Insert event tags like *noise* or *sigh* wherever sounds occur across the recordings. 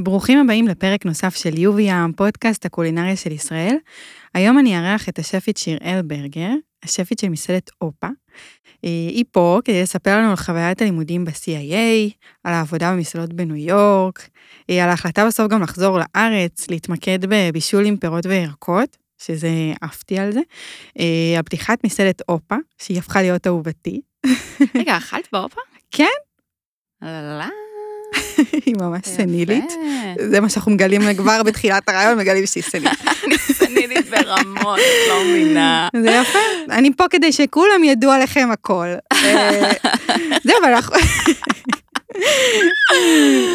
ברוכים הבאים לפרק נוסף של יובי ים, פודקאסט הקולינריה של ישראל. היום אני אארח את השפית שיראל ברגר, השפית של מסעדת אופה. אה, היא פה כדי לספר לנו על חוויית הלימודים ב-CIA, על העבודה במסעדות בניו יורק, אה, על ההחלטה בסוף גם לחזור לארץ, להתמקד בבישול עם פירות וירקות, שזה עפתי על זה, אה, על פתיחת מסעדת אופה, שהיא הפכה להיות אהובתי. רגע, אכלת באופה? כן. לא. *laughs* היא ממש סנילית. זה מה שאנחנו מגלים כבר בתחילת הרעיון, מגלים שהיא סנילית. אני *laughs* סנילית ברמות, לא מבינה. זה יפה, אני פה כדי שכולם ידעו עליכם הכל. אה, זהו, אבל אנחנו... *laughs*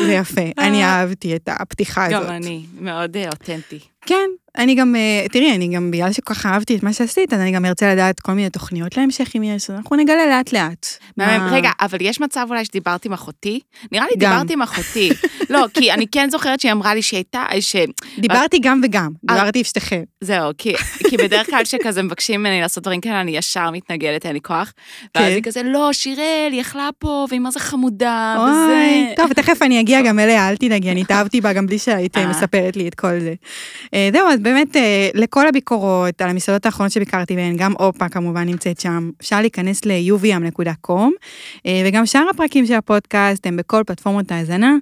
זה יפה, אני אהבתי את הפתיחה הזאת. גם אני, מאוד אותנטי. כן, אני גם, אה, תראי, אני גם, בגלל שכל כך אהבתי את מה שעשית, אז אני גם ארצה לדעת כל מיני תוכניות להמשך אם יש, אנחנו נגלה לאט לאט. מה- רגע, אבל יש מצב אולי שדיברתי עם אחותי? נראה לי. דיברתי עם אחותי. *laughs* לא, כי אני כן זוכרת שהיא אמרה לי שהיא הייתה, ש... דיברתי גם וגם, אה. דיברתי עם שתיכם. זהו, כי, בדרך כלל שכזה מבקשים ממני לעשות דברים כאלה, אני ישר מתנגדת, אין לי כוח. ואז כן. היא כזה, לא, שיראל, היא אכלה פה, והיא מה זה חמודה, וזה... טוב, *laughs* תכף אני אגיע גם אליה, אל תדאגי, אני התאהבתי בה גם בלי שהיית אה. מספרת לי את כל זה. זהו, אז באמת, אה, לכל הביקורות על המסעדות האחרונות שביקרתי בהן, גם אופה כמובן נמצאת שם, אפשר להיכנס ל-uvm.com, אה, וגם שאר הפרקים של הפודקאסט הם בכל פלטפורמות ההאזנה.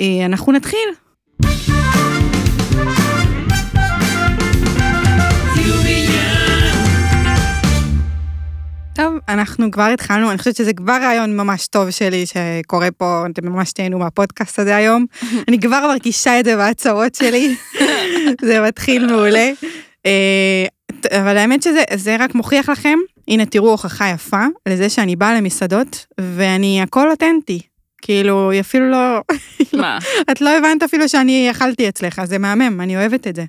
אה, אנחנו נתחיל. טוב, אנחנו כבר התחלנו, אני חושבת שזה כבר רעיון ממש טוב שלי שקורה פה, אתם ממש תהנו מהפודקאסט הזה היום. *laughs* אני כבר מרגישה את זה בהצהרות שלי, *laughs* זה מתחיל מעולה. אה, אבל האמת שזה זה רק מוכיח לכם, הנה תראו הוכחה יפה לזה שאני באה למסעדות ואני הכל אותנטי. כאילו, היא אפילו לא, מה? *laughs* את לא הבנת אפילו שאני אכלתי אצלך, זה מהמם, אני אוהבת את זה.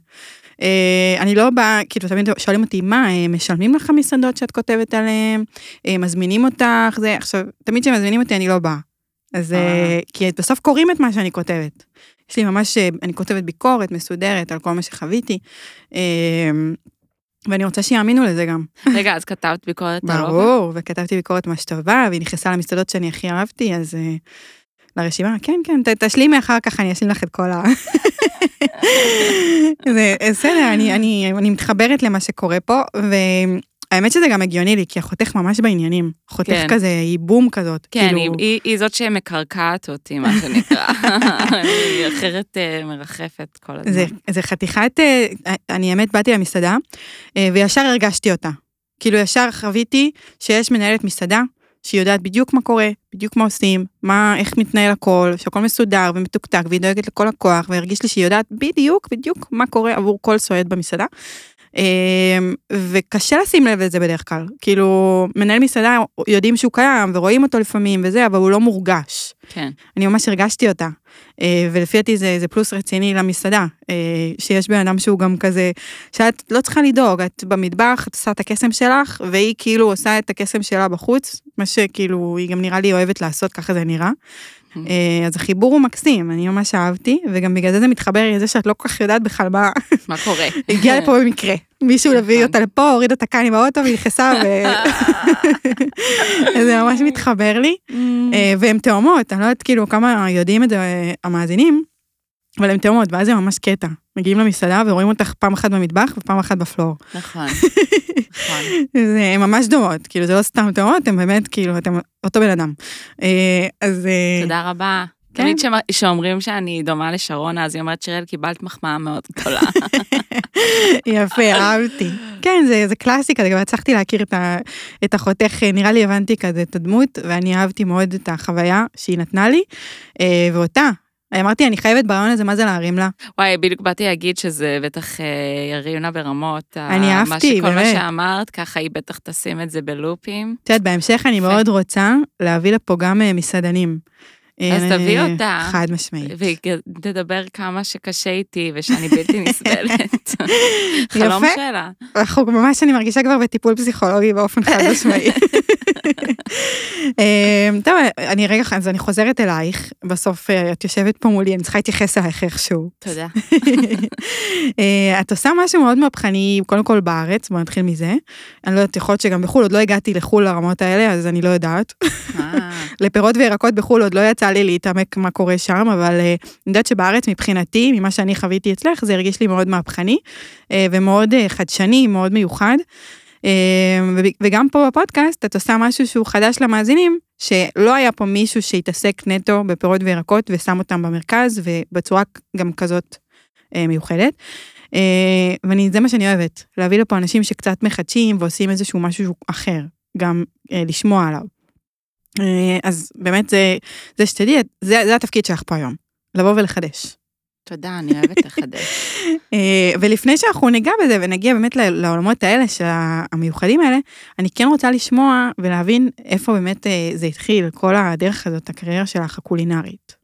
Uh, אני לא באה, כאילו תמיד שואלים אותי, מה, אה, משלמים לך מסעדות שאת כותבת עליהן? מזמינים אותך? זה, עכשיו, תמיד כשמזמינים אותי אני לא באה. אז, אה. כי בסוף קוראים את מה שאני כותבת. יש לי ממש, uh, אני כותבת ביקורת מסודרת על כל מה שחוויתי, uh, ואני רוצה שיאמינו לזה גם. רגע, אז כתבת ביקורת על אוכל? ברור, וכתבתי ביקורת ממש טובה, והיא נכנסה למסעדות שאני הכי אהבתי, אז uh, לרשימה, כן, כן, ת, תשלימי אחר כך, אני אשלים לך את כל ה... *laughs* זה בסדר, אני, אני, אני מתחברת למה שקורה פה, והאמת שזה גם הגיוני לי, כי החותך ממש בעניינים. חותך כן. כזה, היא בום כזאת. כן, כאילו, היא, היא, היא זאת שמקרקעת אותי, מה שנקרא. *laughs* היא אחרת אה, מרחפת כל הזמן. זה, זה חתיכת, אה, אני האמת באתי למסעדה, אה, וישר הרגשתי אותה. כאילו ישר חוויתי שיש מנהלת מסעדה, שהיא יודעת בדיוק מה קורה, בדיוק מה עושים, מה, איך מתנהל הכל, שהכל מסודר ומתוקתק, והיא דואגת לכל הכוח, והרגיש לי שהיא יודעת בדיוק, בדיוק מה קורה עבור כל סועד במסעדה. אה, וקשה לשים לב לזה בדרך כלל. כאילו, מנהל מסעדה יודעים שהוא קיים, ורואים אותו לפעמים וזה, אבל הוא לא מורגש. כן. אני ממש הרגשתי אותה. אה, ולפי דעתי זה, זה פלוס רציני למסעדה, אה, שיש בן אדם שהוא גם כזה, שאת לא צריכה לדאוג, את במטבח, את עושה את הקסם שלך, והיא כאילו עושה את הקסם שלה בחוץ, מה שכאילו היא גם נראה לי אוהבת לעשות, ככה זה נראה. אה, אז החיבור הוא מקסים, אני ממש אהבתי, וגם בגלל זה זה מתחבר לזה שאת לא כל כך יודעת בכלל מה, מה קורה? *laughs* הגיעה לפה במקרה. מישהו הביא נכון. אותה לפה, הוריד את הקן עם האוטו ונכנסה, ו... *laughs* זה ממש מתחבר לי. והן תאומות, אני לא יודעת כאילו כמה יודעים את זה המאזינים, אבל הן תאומות, ואז זה ממש קטע. מגיעים למסעדה ורואים אותך פעם אחת במטבח ופעם אחת בפלור. נכון, נכון. *laughs* זה הן ממש דומות, כאילו זה לא סתם תאומות, הן באמת כאילו, אתם אותו בן אדם. אה, אז... אה, תודה רבה. כן. תמיד שמ- שאומרים שאני דומה לשרונה, אז היא אומרת, שיראל, קיבלת מחמאה מאוד גדולה. *laughs* יפה, אהבתי. כן, זה, זה קלאסיקה, גם הצלחתי להכיר את, ה, את החותך, אה, נראה לי הבנתי כזה את הדמות, ואני אהבתי מאוד את החוויה שהיא נתנה לי, אה, ואותה. אמרתי, אני חייבת ברעיון הזה, מה זה להרים לה? וואי, בדיוק באתי להגיד שזה בטח אה, ירים לה ברמות. אני אהבתי, מה שכל מה באמת. שאמרת, ככה היא בטח תשים את זה בלופים. את יודעת, בהמשך אני. מאוד רוצה להביא לפה גם אה, מסעדנים. אז אה, תביא אותה. חד משמעית. והיא תדבר כמה שקשה איתי ושאני בלתי נסבלת. *laughs* חלום. שלה. אנחנו ממש, אני מרגישה כבר בטיפול פסיכולוגי באופן חד משמעי. *laughs* אה, טוב, אני רגע, אז אני חוזרת אלייך, בסוף אה, את יושבת פה מולי, אני צריכה להתייחס אלייך איכשהו. תודה. *laughs* אה, את עושה משהו מאוד מהפכני, קודם כל בארץ, בוא נתחיל מזה. אני לא יודעת, יכול להיות שגם בחו"ל, עוד לא הגעתי לחו"ל לרמות האלה, אז אני לא יודעת. אה, *laughs* לפירות וירקות בחו"ל עוד לא יצא לי להתעמק מה קורה שם, אבל אני יודעת שבארץ מבחינתי, ממה שאני חוויתי אצלך, זה הרגיש לי מאוד מהפכני, ומאוד חדשני, מאוד מיוחד. וב- וגם פה בפודקאסט את עושה משהו שהוא חדש למאזינים, שלא היה פה מישהו שהתעסק נטו בפירות וירקות ושם אותם במרכז, ובצורה גם כזאת אה, מיוחדת. אה, וזה מה שאני אוהבת, להביא לפה אנשים שקצת מחדשים ועושים איזשהו משהו אחר, גם אה, לשמוע עליו. אז באמת זה, זה שתדעי, זה, זה התפקיד שלך פה היום, לבוא ולחדש. תודה, אני אוהבת לחדש. *laughs* אה, ולפני שאנחנו ניגע בזה ונגיע באמת לעולמות האלה, של המיוחדים האלה, אני כן רוצה לשמוע ולהבין איפה באמת אה, זה התחיל, כל הדרך הזאת, הקריירה שלך הקולינרית.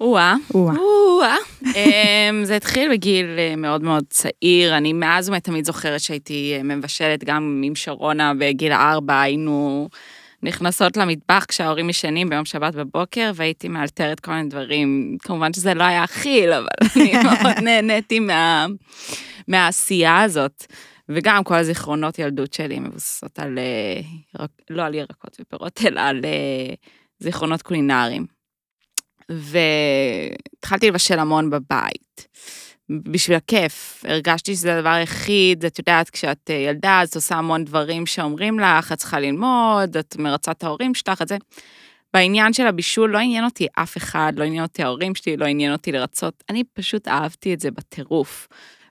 או-אה. או-אה. או-אה. אמ, זה התחיל בגיל אה, מאוד מאוד צעיר, אני מאז ומתמיד זוכרת שהייתי מבשלת גם עם שרונה בגיל ארבע, היינו נכנסות למטבח כשההורים ישנים ביום שבת בבוקר, והייתי מאלתרת כל מיני דברים. כמובן שזה לא היה אכיל, אבל אני *laughs* מאוד נהניתי מה- מהעשייה הזאת. וגם כל הזיכרונות ילדות שלי מבוססות על, אה, לא על ירקות ופירות, אלא על אה, זיכרונות קולינריים. והתחלתי לבשל המון בבית. בשביל הכיף, הרגשתי שזה הדבר היחיד, את יודעת, כשאת אה, ילדה, את עושה המון דברים שאומרים לך, את צריכה ללמוד, את מרצה את ההורים שלך, את זה. בעניין של הבישול לא עניין אותי אף אחד, לא עניין אותי ההורים שלי, לא עניין אותי לרצות, אני פשוט אהבתי את זה בטירוף.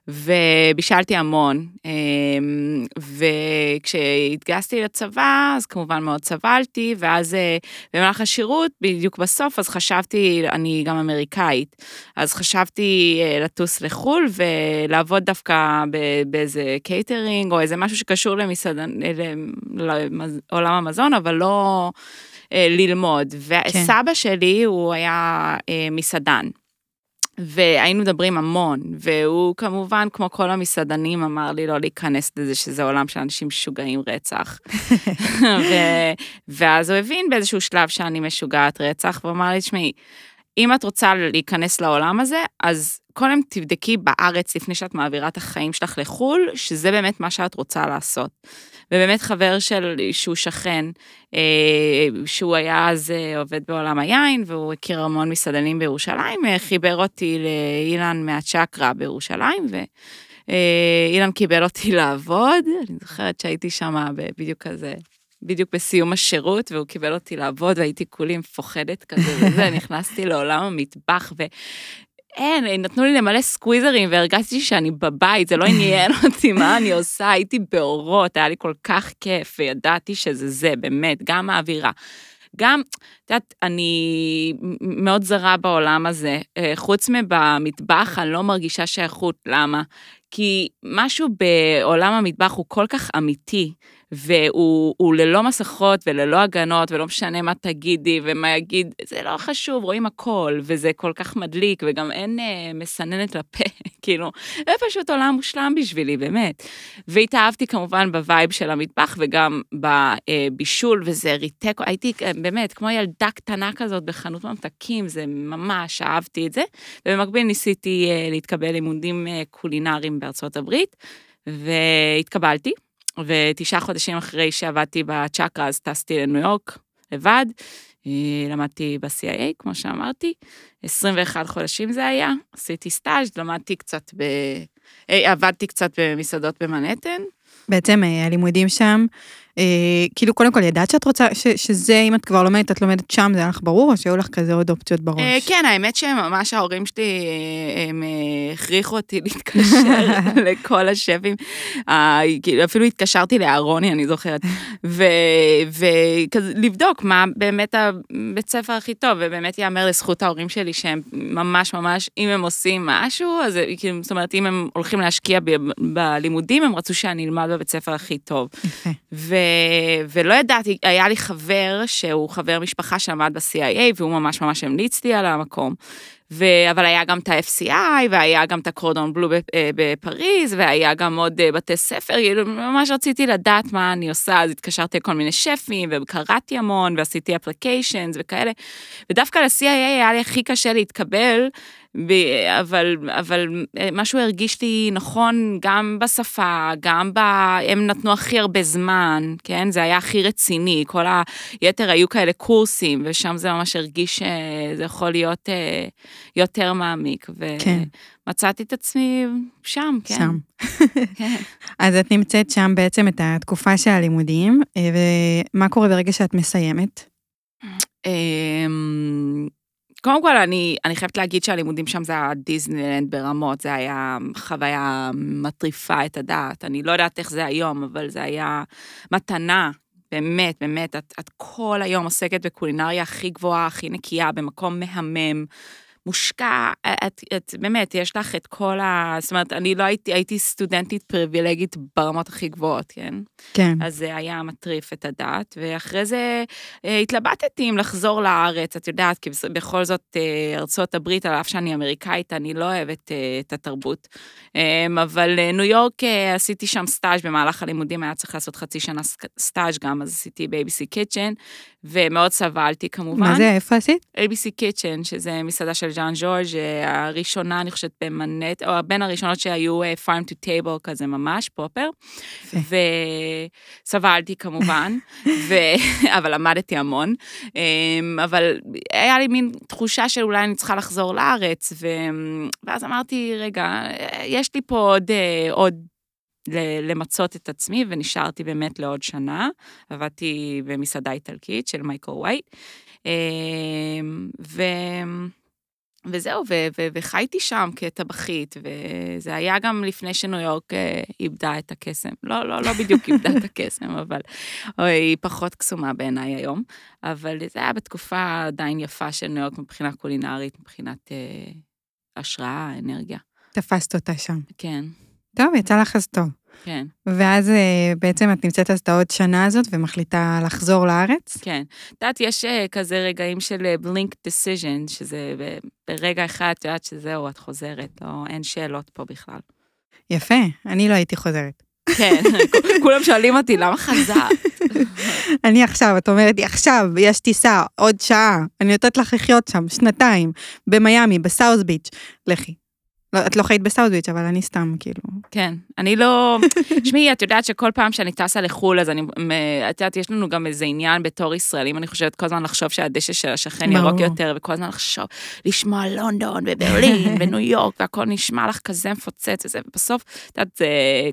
ובישלתי המון, אמ, וכשהתגייסתי לצבא, אז כמובן מאוד סבלתי, ואז אה, במהלך השירות, בדיוק בסוף, אז חשבתי, אני גם אמריקאית, אז חשבתי אה, לטוס לחו"ל ולעבוד דווקא באיזה קייטרינג, או איזה משהו שקשור למסעדן, למז- לעולם המזון, אבל לא אה, ללמוד. וסבא שלי, הוא היה מסעדן. והיינו מדברים המון, והוא כמובן, כמו כל המסעדנים, אמר לי לא להיכנס לזה שזה עולם של אנשים משוגעים רצח. *laughs* ו- ואז הוא הבין באיזשהו שלב שאני משוגעת רצח, והוא אמר לי, תשמעי, אם את רוצה להיכנס לעולם הזה, אז קודם תבדקי בארץ לפני שאת מעבירה את החיים שלך לחו"ל, שזה באמת מה שאת רוצה לעשות. ובאמת חבר של, שהוא שכן, אה, שהוא היה אז אה, עובד בעולם היין, והוא הכיר המון מסעדנים בירושלים, אה, חיבר אותי לאילן מהצ'קרה בירושלים, ואילן קיבל אותי *laughs* לעבוד, אני זוכרת שהייתי שם בדיוק כזה. בדיוק בסיום השירות, והוא קיבל אותי לעבוד, והייתי כולי מפוחדת כזה *laughs* וזה, נכנסתי לעולם המטבח, ו... אין, נתנו לי למלא סקוויזרים והרגשתי שאני בבית, זה לא עניין *laughs* אותי מה אני עושה, הייתי באורות, היה לי כל כך כיף, וידעתי שזה זה, באמת, גם האווירה. גם, את יודעת, אני מאוד זרה בעולם הזה. אה, חוץ מבמטבח, אני לא מרגישה שייכות. למה? כי משהו בעולם המטבח הוא כל כך אמיתי, והוא הוא ללא מסכות וללא הגנות, ולא משנה מה תגידי ומה יגיד, זה לא חשוב, רואים הכל, וזה כל כך מדליק, וגם אין אה, מסננת לפה, *laughs* כאילו, זה פשוט עולם מושלם בשבילי, באמת. והתאהבתי כמובן ב vibe של המטבח, וגם בבישול, וזה ריתק, הייתי אה, באמת כמו ילדה קטנה כזאת בחנות ממתקים, זה ממש, אהבתי את זה. ובמקביל ניסיתי אה, להתקבל לימודים אה, קולינריים בארצות הברית, והתקבלתי. ותשעה חודשים אחרי שעבדתי בצ'קרה, אז טסתי לניו יורק לבד. אה, למדתי ב-CIA, כמו שאמרתי, 21 חודשים זה היה, עשיתי סטאז', למדתי קצת ב... אה, עבדתי קצת במסעדות במנהטן. בעצם אה, הלימודים שם, כאילו קודם כל ידעת שאת רוצה, ש, שזה אם את כבר לומדת, את לומדת שם, זה היה לך ברור, או שהיו לך כזה עוד אופציות בראש? אה, כן, האמת שממש ההורים שלי, אה, הם אה, הכריחו אותי *laughs* להתקשר *laughs* לכל השפים. אה, כאילו, אפילו התקשרתי לאהרוני, אני זוכרת, ולבדוק מה באמת הבית ספר הכי טוב, ובאמת ייאמר לזכות ההורים שלי שהם ממש ממש, אם הם עושים משהו, אז כאילו, זאת אומרת, אם הם הולכים להשקיע בלימודים, הם רצו שאני אלמד בבית ספר הכי טוב. יפה. ו... ולא ידעתי, היה לי חבר שהוא חבר משפחה שעמד ב-CIA, והוא ממש ממש המליץ לי על המקום. ו... אבל היה גם את ה-FCI, והיה גם את הקורדון בלו אה, בפריז, והיה גם עוד אה, בתי ספר, כאילו, ממש רציתי לדעת מה אני עושה, אז התקשרתי לכל מיני שפים, וקראתי המון, ועשיתי אפליקיישנס וכאלה. ודווקא ל-CIA היה לי הכי קשה להתקבל, אבל, אבל אה, משהו הרגיש לי נכון גם בשפה, גם ב... הם נתנו הכי הרבה זמן, כן? זה היה הכי רציני, כל היתר היו כאלה קורסים, ושם זה ממש הרגיש שזה יכול להיות אה, יותר מעמיק. כן. ומצאתי את עצמי שם, כן. שם. כן. *laughs* אז את נמצאת שם בעצם את התקופה של הלימודים, אה, ומה קורה ברגע שאת מסיימת? קודם כל, אני, אני חייבת להגיד שהלימודים שם זה היה דיסנילנד ברמות, זה היה חוויה מטריפה את הדעת. אני לא יודעת איך זה היום, אבל זה היה מתנה, באמת, באמת. את, את כל היום עוסקת בקולינריה הכי גבוהה, הכי נקייה, במקום מהמם. מושקע, את, את באמת, יש לך את כל ה... זאת אומרת, אני לא הייתי, הייתי סטודנטית פריבילגית ברמות הכי גבוהות, כן? כן. אז זה היה מטריף את הדעת, ואחרי זה אה, התלבטתי אם לחזור לארץ, את יודעת, כי בכל זאת אה, ארצות הברית, על אף שאני אמריקאית, אני לא אוהבת אה, את התרבות. אמ, אבל ניו יורק, עשיתי שם סטאז' במהלך הלימודים, היה צריך לעשות חצי שנה סטאז' גם, אז עשיתי ב ABC Kitchen, ומאוד סבלתי כמובן. מה זה, איפה עשית? ABC Kitchen, שזה מסעדה של ז'אן ז'ורג', הראשונה, אני חושבת, במנהטן, או בין הראשונות שהיו farm to table כזה ממש, proper. וסבלתי כמובן, ו... *laughs* אבל למדתי המון. אמ, אבל היה לי מין תחושה שאולי אני צריכה לחזור לארץ, ו... ואז אמרתי, רגע, יש לי פה עוד, עוד למצות את עצמי, ונשארתי באמת לעוד שנה. עבדתי במסעדה איטלקית של מייקל ווייט, אמ, ו... וזהו, ו- ו- וחייתי שם כטבחית, וזה היה גם לפני שניו יורק אה, איבדה את הקסם. לא, לא, לא בדיוק איבדה את הקסם, *laughs* אבל היא פחות קסומה בעיניי היום. אבל זה היה בתקופה עדיין יפה של ניו יורק מבחינה קולינרית, מבחינת אה, השראה, אנרגיה. תפסת אותה שם. כן. טוב, יצא לך אז טוב. כן. ואז אה, בעצם את נמצאת אז את העוד שנה הזאת ומחליטה לחזור לארץ? כן. את יודעת, יש אה, כזה רגעים של בלינק אה, decision, שזה ברגע אחד, את יודעת שזהו, את חוזרת, או אין שאלות פה בכלל. יפה, אני לא הייתי חוזרת. כן, *laughs* כולם שואלים אותי, למה חזרת? *laughs* אני עכשיו, את אומרת לי, עכשיו, יש טיסה, עוד שעה, אני נותנת לך לחיות שם, שנתיים, במיאמי, בסאוס ביץ', לכי. לא, את לא חיית בסאודוויץ', אבל אני סתם, כאילו. כן, אני לא... *laughs* תשמעי, את יודעת שכל פעם שאני טסה לחו"ל, אז אני... את יודעת, יש לנו גם איזה עניין בתור ישראלים, אני חושבת כל הזמן לחשוב שהדשא של השכן ירוק יותר, וכל הזמן לחשוב, לשמוע לונדון וברלין *laughs* וניו יורק, והכל נשמע לך כזה מפוצץ וזה, ובסוף, את יודעת, זה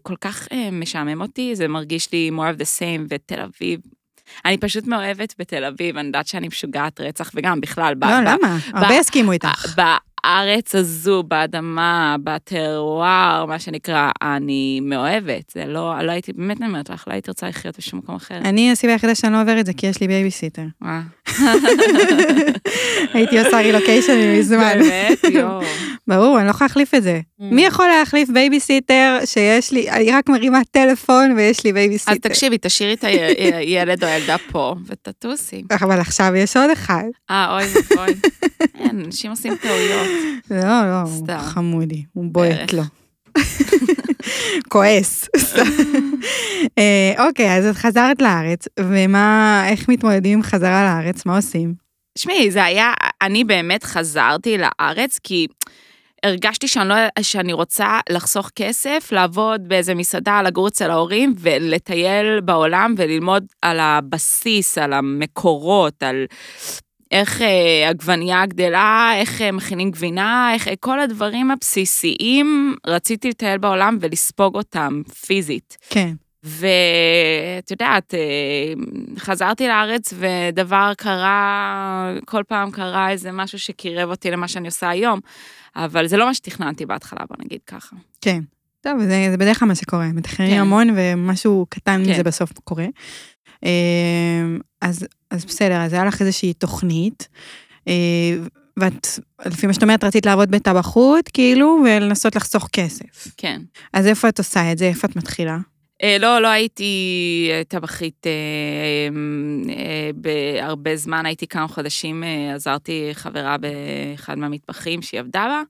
כל כך אה, משעמם אותי, זה מרגיש לי more of the same, ותל אביב, אני פשוט מאוהבת בתל אביב, אני יודעת שאני משוגעת רצח, וגם בכלל. לא, למה? הרבה יסכימו איתך. בארץ הזו, באדמה, בטרואר, מה שנקרא, אני מאוהבת. זה לא, לא הייתי, באמת אני אומרת לך, לא הייתי רוצה לחיות בשום מקום אחר. אני, הסיבה היחידה שאני לא עוברת זה כי יש לי בייביסיטר. *laughs* הייתי עושה רילוקיישן מזמן. באמת? *laughs* יואו. ברור, אני לא יכולה להחליף את זה. Mm. מי יכול להחליף בייביסיטר שיש לי, אני רק מרימה טלפון ויש לי בייביסיטר. אז תקשיבי, תשאירי את הילד *laughs* או הילדה פה ותטוסי. אבל עכשיו יש עוד אחד. אה, אוי ואבוי. אין, אנשים עושים טעויות. לא, לא, חמודי, הוא בועט לו. *laughs* כועס. אה, אוקיי, אז את חזרת לארץ, ומה, איך מתמודדים עם חזרה לארץ? מה עושים? שמעי, זה היה, אני באמת חזרתי לארץ כי הרגשתי שאני, לא, שאני רוצה לחסוך כסף, לעבוד באיזה מסעדה, לגור אצל ההורים ולטייל בעולם וללמוד על הבסיס, על המקורות, על איך אה, עגבנייה גדלה, איך אה, מכינים גבינה, איך אה, כל הדברים הבסיסיים, רציתי לטייל בעולם ולספוג אותם פיזית. כן. ואת יודעת, אה, חזרתי לארץ ודבר קרה, כל פעם קרה איזה משהו שקירב אותי למה שאני עושה היום, אבל זה לא מה שתכננתי בהתחלה, בוא נגיד ככה. כן. טוב, זה, זה בדרך כלל מה שקורה, מתכננים כן. המון ומשהו קטן כן. מזה בסוף קורה. אה, אז, אז בסדר, אז היה לך איזושהי תוכנית, אה, ואת, לפי מה שאת אומרת, רצית לעבוד בטבחות, כאילו, ולנסות לחסוך כסף. כן. אז איפה את עושה את זה? איפה את מתחילה? אה, לא, לא הייתי אה, טבחית אה, בהרבה זמן, הייתי כמה חודשים, עזרתי חברה באחד מהמטבחים שהיא עבדה בה.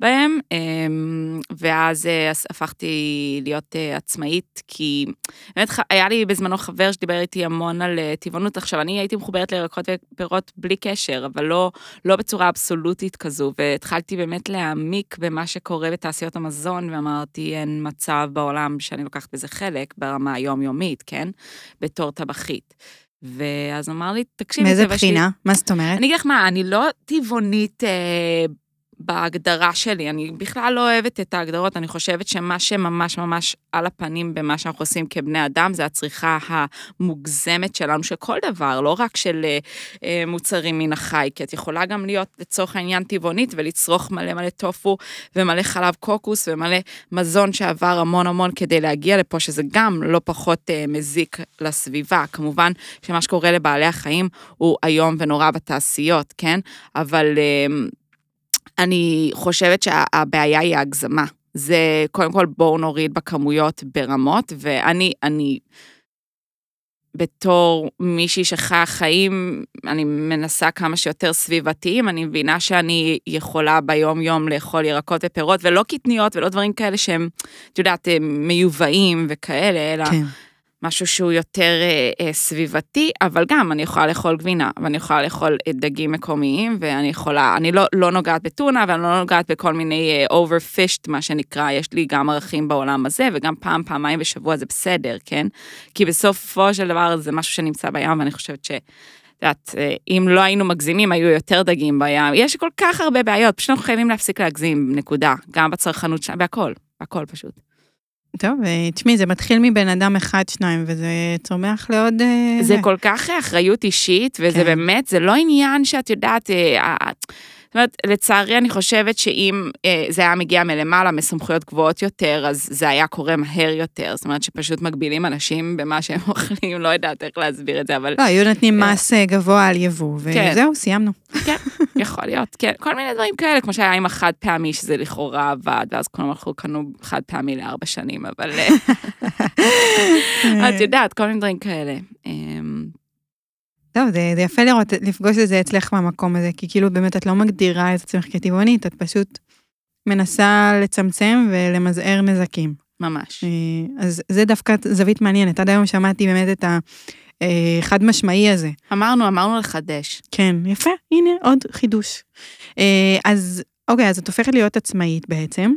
בהם, אמ, ואז אה, הפכתי להיות אה, עצמאית, כי באמת היה לי בזמנו חבר שדיבר איתי המון על אה, טבעונות. עכשיו, אני הייתי מחוברת לירקות ופירות בלי קשר, אבל לא, לא בצורה אבסולוטית כזו, והתחלתי באמת להעמיק במה שקורה בתעשיות המזון, ואמרתי, אין מצב בעולם שאני לוקחת בזה חלק ברמה היומיומית, כן? בתור טבחית. ואז אמר לי, תקשיבי, מאיזה בחינה? מה זאת אומרת? אני אגיד לך מה, אני לא טבעונית אה, בהגדרה שלי. אני בכלל לא אוהבת את ההגדרות, אני חושבת שמה שממש ממש על הפנים במה שאנחנו עושים כבני אדם, זה הצריכה המוגזמת שלנו, של כל דבר, לא רק של אה, אה, מוצרים מן החי, כי את יכולה גם להיות לצורך העניין טבעונית ולצרוך מלא מלא טופו ומלא חלב קוקוס ומלא מזון שעבר המון המון כדי להגיע לפה, שזה גם לא פחות אה, מזיק לסביבה. כמובן שמה שקורה לבעלי החיים הוא איום ונורא בתעשיות, כן? אבל... אני חושבת שהבעיה היא ההגזמה. זה קודם כל בואו נוריד בכמויות ברמות, ואני, אני, בתור מישהי שחיה חיים, אני מנסה כמה שיותר סביבתיים, אני מבינה שאני יכולה ביום-יום לאכול ירקות ופירות, ולא קטניות ולא דברים כאלה שהם, את יודעת, מיובאים וכאלה, אלא... כן. משהו שהוא יותר אה, אה, סביבתי, אבל גם אני יכולה לאכול גבינה, ואני יכולה לאכול אה, דגים מקומיים, ואני יכולה, אני לא, לא נוגעת בטונה, ואני לא נוגעת בכל מיני אה, overfished, מה שנקרא, יש לי גם ערכים בעולם הזה, וגם פעם, פעמיים בשבוע זה בסדר, כן? כי בסופו של דבר זה משהו שנמצא בים, ואני חושבת ש... את יודעת, אה, אם לא היינו מגזימים, היו יותר דגים בים. יש כל כך הרבה בעיות, פשוט אנחנו חייבים להפסיק להגזים, נקודה. גם בצרכנות שלנו, בהכל, בהכל פשוט. טוב, אה, תשמעי, זה מתחיל מבן אדם אחד, שניים, וזה צומח לעוד... אה, זה כל כך אחריות אישית, וזה כן. באמת, זה לא עניין שאת יודעת... אה, זאת אומרת, לצערי אני חושבת שאם אה, זה היה מגיע מלמעלה, מסמכויות גבוהות יותר, אז זה היה קורה מהר יותר. זאת אומרת שפשוט מגבילים אנשים במה שהם *laughs* אוכלים, לא יודעת איך להסביר את זה, אבל... לא, היו נותנים מס גבוה על יבוא, כן. וזהו, סיימנו. כן, *laughs* יכול להיות, כן. כל מיני דברים כאלה, כמו שהיה עם החד פעמי, שזה לכאורה עבד, ואז כולם הלכו, קנו חד פעמי לארבע שנים, אבל... *laughs* את יודעת, כל מיני דברים כאלה. טוב, זה, זה יפה לראות, לפגוש את זה אצלך במקום הזה, כי כאילו באמת את לא מגדירה את עצמך כטבעונית, את פשוט מנסה לצמצם ולמזער נזקים. ממש. אה, אז זה דווקא זווית מעניינת. עד היום שמעתי באמת את החד אה, משמעי הזה. אמרנו, אמרנו לחדש. כן, יפה, הנה עוד חידוש. אה, אז אוקיי, אז את הופכת להיות עצמאית בעצם.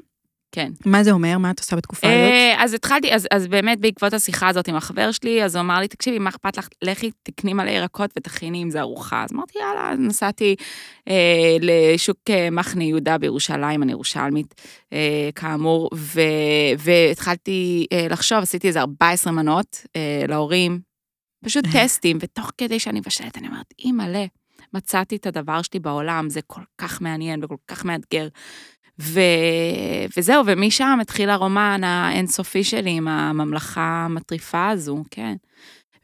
כן. מה זה אומר? מה את עושה בתקופה הזאת? אה, אז התחלתי, אז, אז באמת בעקבות השיחה הזאת עם החבר שלי, אז הוא אמר לי, תקשיבי, מה אכפת לך? לכי תקני מלא ירקות ותכיני עם זה ארוחה. אז אמרתי, יאללה, נסעתי אה, לשוק אה, מחנה יהודה בירושלים, אני ירושלמית, אה, כאמור, ו, והתחלתי אה, לחשוב, עשיתי איזה 14 מנות אה, להורים, פשוט טסטים, ותוך כדי שאני מבשלת, אני אומרת, אימא'לה, מצאתי את הדבר שלי בעולם, זה כל כך מעניין וכל כך מאתגר. ו... וזהו, ומשם התחיל הרומן האינסופי שלי עם הממלכה המטריפה הזו, כן.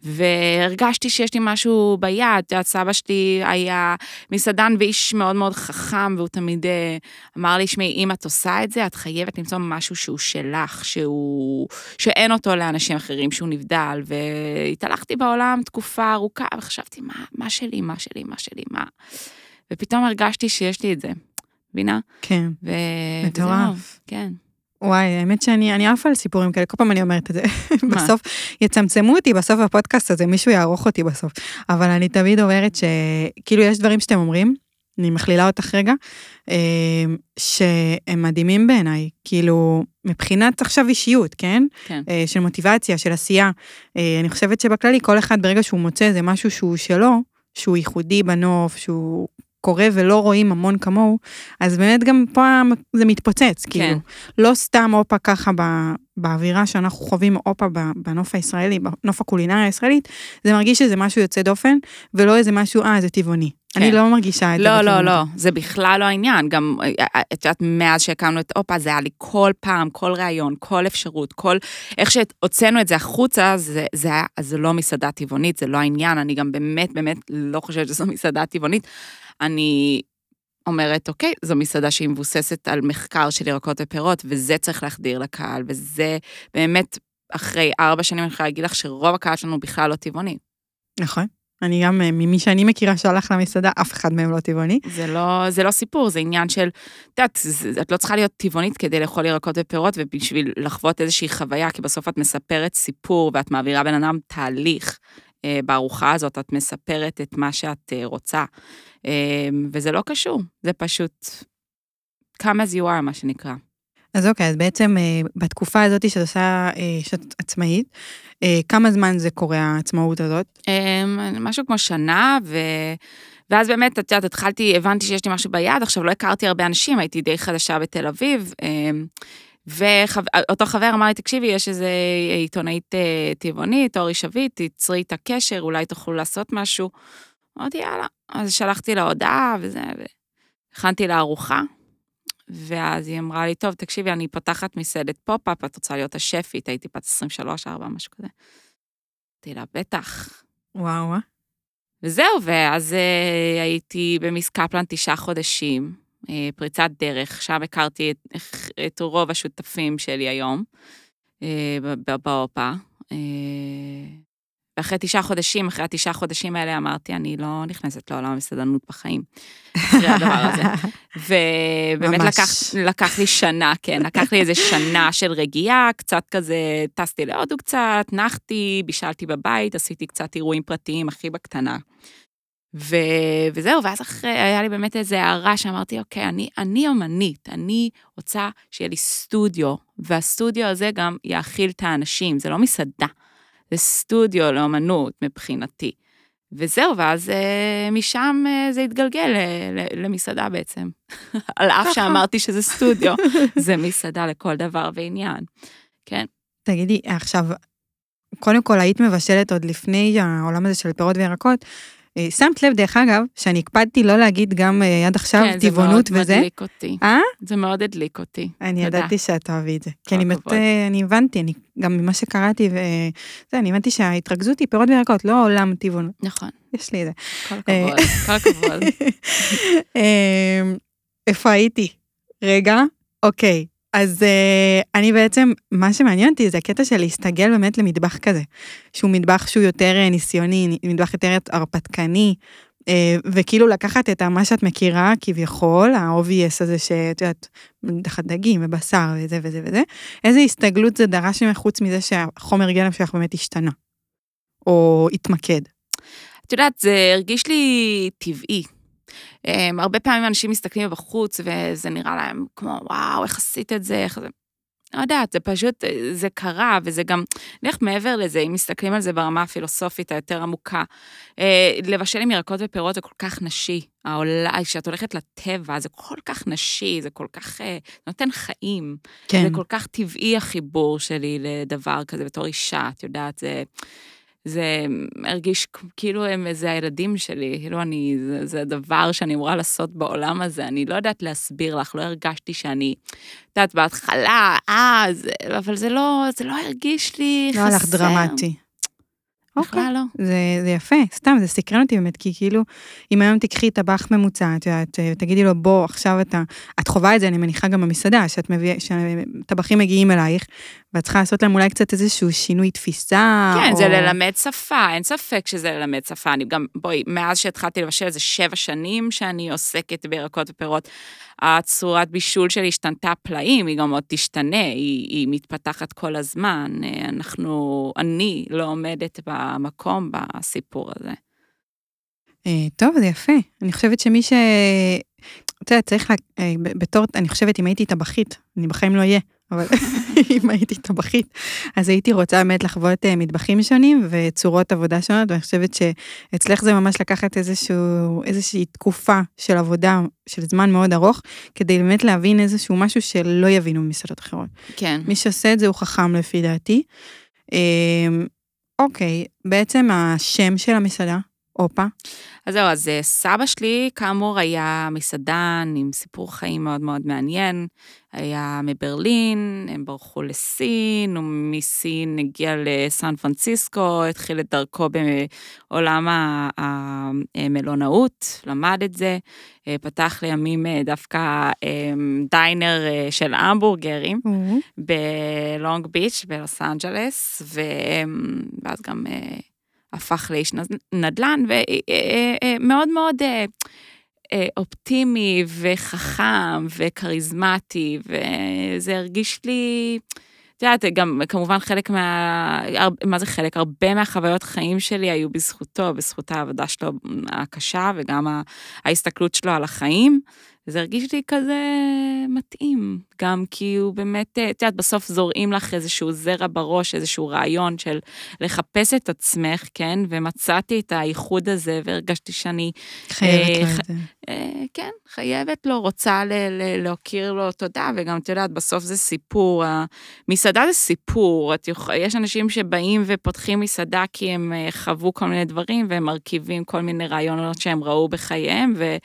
והרגשתי שיש לי משהו ביד, את יודעת, סבא שלי היה מסעדן ואיש מאוד מאוד חכם, והוא תמיד אה, אמר לי, שמעי, אם את עושה את זה, את חייבת למצוא משהו שהוא שלך, שהוא... שאין אותו לאנשים אחרים, שהוא נבדל, והתהלכתי בעולם תקופה ארוכה, וחשבתי, מה, מה שלי, מה שלי, מה שלי, מה... ופתאום הרגשתי שיש לי את זה. מבינה? כן. ו... מטורף. כן. וואי, האמת שאני אני עפה על סיפורים כאלה, כל פעם אני אומרת את זה. *laughs* בסוף, יצמצמו אותי בסוף בפודקאסט הזה, מישהו יערוך אותי בסוף. אבל אני תמיד אומרת שכאילו יש דברים שאתם אומרים, אני מכלילה אותך רגע, אה, שהם מדהימים בעיניי, כאילו, מבחינת עכשיו אישיות, כן? כן. אה, של מוטיבציה, של עשייה. אה, אני חושבת שבכללי, כל אחד ברגע שהוא מוצא איזה משהו שהוא שלו, שהוא ייחודי בנוף, שהוא קורה ולא רואים המון כמוהו, אז באמת גם פה זה מתפוצץ, כן. כאילו. לא סתם אופה ככה באווירה שאנחנו חווים אופה בנוף הישראלי, בנוף הקולינריה הישראלית, זה מרגיש שזה משהו יוצא דופן, ולא איזה משהו, אה, זה טבעוני. כן. אני לא מרגישה את לא, זה. לא, לא, לא, זה בכלל לא העניין. גם, אה, אה, את יודעת, מאז שהקמנו את אופה, זה היה לי כל פעם, כל ראיון, כל אפשרות, כל... איך שהוצאנו את זה החוצה, זה, זה, היה, זה לא מסעדה טבעונית, זה לא העניין. אני גם באמת, באמת לא חושבת שזו מסעדה טבעונית. אני אומרת, אוקיי, זו מסעדה שהיא מבוססת על מחקר של ירקות ופירות, וזה צריך להחדיר לקהל, וזה באמת אחרי ארבע שנים אני יכולה להגיד לך שרוב הקהל שלנו בכלל לא טבעוני. נכון. אני גם, אה, ממי שאני מכירה שהלך למסעדה, אף אחד מהם לא טבעוני. זה לא, זה לא סיפור, זה עניין של, את יודעת, את לא צריכה להיות טבעונית כדי לאכול ירקות ופירות ובשביל לחוות איזושהי חוויה, כי בסוף את מספרת סיפור ואת מעבירה בן אדם תהליך. אה, בארוחה הזאת את מספרת את מה שאת אה, רוצה, אה, וזה לא קשור, זה פשוט you are, מה שנקרא. אז אוקיי, אז בעצם בתקופה הזאת שאת עושה, שאת עצמאית, כמה זמן זה קורה, העצמאות הזאת? משהו כמו שנה, ו... ואז באמת, את יודעת, התחלתי, הבנתי שיש לי משהו ביד, עכשיו לא הכרתי הרבה אנשים, הייתי די חדשה בתל אביב, ואותו חבר אמר לי, תקשיבי, יש איזה עיתונאית אה, טבעונית, אורי שביט, תצרי איתה קשר, אולי תוכלו לעשות משהו. אמרתי, יאללה. אז שלחתי לה הודעה וזה, והכנתי לה ארוחה, ואז היא אמרה לי, טוב, תקשיבי, אני פותחת מסעדת pop-up, את רוצה להיות השפית, הייתי בת 23, 4, משהו כזה. אמרתי לה, בטח. וואו, אה? וזהו, ואז אה, הייתי במיס קפלן תשעה חודשים, אה, פריצת דרך, שם הכרתי את, את רוב השותפים שלי היום, אה, באופה. אה, ואחרי תשעה חודשים, אחרי התשעה חודשים האלה אמרתי, אני לא נכנסת לעולם המסעדנות בחיים, אחרי הדבר הזה. *laughs* ובאמת. לקח, לקח לי שנה, כן, לקח לי איזה שנה של רגיעה, קצת כזה, טסתי להודו קצת, נחתי, בישלתי בבית, עשיתי קצת אירועים פרטיים, הכי בקטנה. ו... וזהו, ואז אחרי, היה לי באמת איזו הערה שאמרתי, אוקיי, אני, אני אומנית, אני רוצה שיהיה לי סטודיו, והסטודיו הזה גם יאכיל את האנשים, זה לא מסעדה, זה סטודיו לאומנות מבחינתי. וזהו, ואז אה, משם אה, זה התגלגל ל- למסעדה בעצם. *laughs* על אף. שאמרתי שזה סטודיו, *laughs* זה מסעדה לכל דבר ועניין. כן, תגידי, עכשיו, קודם כל, היית מבשלת עוד לפני העולם הזה של פירות וירקות. אה, שמת לב, דרך אגב, שאני הקפדתי לא להגיד גם אה, עד עכשיו כן, זה טבעונות מאוד וזה. מדליק אותי. אה? זה מאוד הדליק אותי. אני תודה. ידעתי שאת תאהבי את זה. כי אני, מת, הכבוד. אני הבנתי, אני, גם ממה שקראתי, וזה, אני הבנתי שההתרכזות היא פירות וירקות, לא עולם טבעונות. נכון, יש לי את זה. כל אה, הכבוד, כל הכבוד. *laughs* איפה הייתי? רגע, אוקיי. אז uh, אני בעצם, מה שמעניין אותי זה הקטע של להסתגל באמת למטבח כזה, שהוא מטבח שהוא יותר אה, ניסיוני, מטבח יותר הרפתקני, uh, וכאילו לקחת את מה שאת מכירה כביכול, ה-obvious הזה שאת יודעת, תחת דגים ובשר וזה וזה וזה, איזה הסתגלות זה דרש ממך חוץ מזה שהחומר גלם שלך באמת השתנה, או התמקד. את יודעת, זה הרגיש לי טבעי. Um, הרבה פעמים אנשים מסתכלים מבחוץ וזה נראה להם כמו, וואו, איך עשית את זה, איך זה... לא יודעת, זה פשוט, זה קרה, וזה גם, נלך מעבר לזה, אם מסתכלים על זה ברמה הפילוסופית היותר עמוקה. אה, לבשל עם ירקות ופירות זה כל כך נשי. העולה, כשאת הולכת לטבע, זה כל כך נשי, זה כל כך אה, נותן חיים. כן. זה כל כך טבעי החיבור שלי לדבר כזה בתור אישה, את יודעת, זה... זה הרגיש כאילו הם איזה הילדים שלי, כאילו אני, זה, זה הדבר שאני אמורה לעשות בעולם הזה, אני לא יודעת להסביר לך, לא הרגשתי שאני, את יודעת, בהתחלה, אה, זה, אבל זה לא, זה לא הרגיש לי לא חסר. הלך דרמטי. אוקיי. בכלל לא. זה, זה יפה, סתם, זה סקרן אותי באמת, כי כאילו, אם היום תקחי טבח ממוצע, את יודעת, אה, תגידי לו, בוא, עכשיו אתה, את חווה את זה, אני מניחה גם במסעדה, שאת מביאה, שטבחים מגיעים אלייך, ואת צריכה לעשות להם אולי קצת איזשהו שינוי תפיסה. כן, או... זה ללמד שפה, אין ספק שזה ללמד שפה. אני גם, בואי, מאז שהתחלתי לבשל, זה שבע שנים שאני עוסקת בירקות ופירות. הצורת בישול שלי השתנתה פלאים, היא גם עוד תשתנה, היא, היא מתפתחת כל הזמן. אה, אנחנו, אני לא עומדת במקום בסיפור הזה. אה, טוב, זה יפה. אני חושבת שמי ש... אתה יודע, צריך, לה... אה, בתור, אני חושבת, אם הייתי טבחית, אני בחיים לא אהיה, אבל *laughs* אם הייתי טבחית, אז הייתי רוצה באמת לחוות אה, מטבחים שונים וצורות עבודה שונות, ואני חושבת שאצלך זה ממש לקחת איזשהו, איזושהי תקופה של עבודה, של זמן מאוד ארוך, כדי באמת להבין איזשהו משהו שלא יבינו ממסעדות אחרות. כן. מי שעושה את זה הוא חכם לפי דעתי. אוקיי, בעצם השם של המסעדה, אופה? אז זהו, אז אה, סבא שלי, כאמור, היה מסעדן עם סיפור חיים מאוד מאוד מעניין. היה מברלין, הם ברחו לסין, ומסין הגיע לסן פרנסיסקו, התחיל את דרכו בעולם המלונאות, למד את זה, אה, פתח לימים אה, דווקא דיינר של המבורגרים Mm-hmm. בלונג ביץ' בלוס אנג'לס, ואז גם הפך לאיש נדל"ן, ומאוד מאוד אה, אופטימי וחכם וכריזמטי, וזה הרגיש לי, את יודעת, גם כמובן חלק מה... מה זה חלק? הרבה מהחוויות חיים שלי היו בזכותו, בזכות העבודה שלו הקשה וגם ההסתכלות שלו על החיים. זה הרגיש לי כזה מתאים, גם כי הוא באמת, אה, את יודעת, בסוף זורעים לך איזשהו זרע בראש, איזשהו רעיון של לחפש את עצמך, כן? ומצאתי את האיחוד הזה והרגשתי שאני... חייבת אה, לו את זה. אה, כן, חייבת לו, רוצה ל- ל- להכיר לו תודה, וגם את יודעת, בסוף זה סיפור. מסעדה זה סיפור, יכול, יש אנשים שבאים ופותחים מסעדה כי הם אה, חוו כל מיני דברים והם מרכיבים כל מיני רעיונות שהם ראו בחייהם, ו...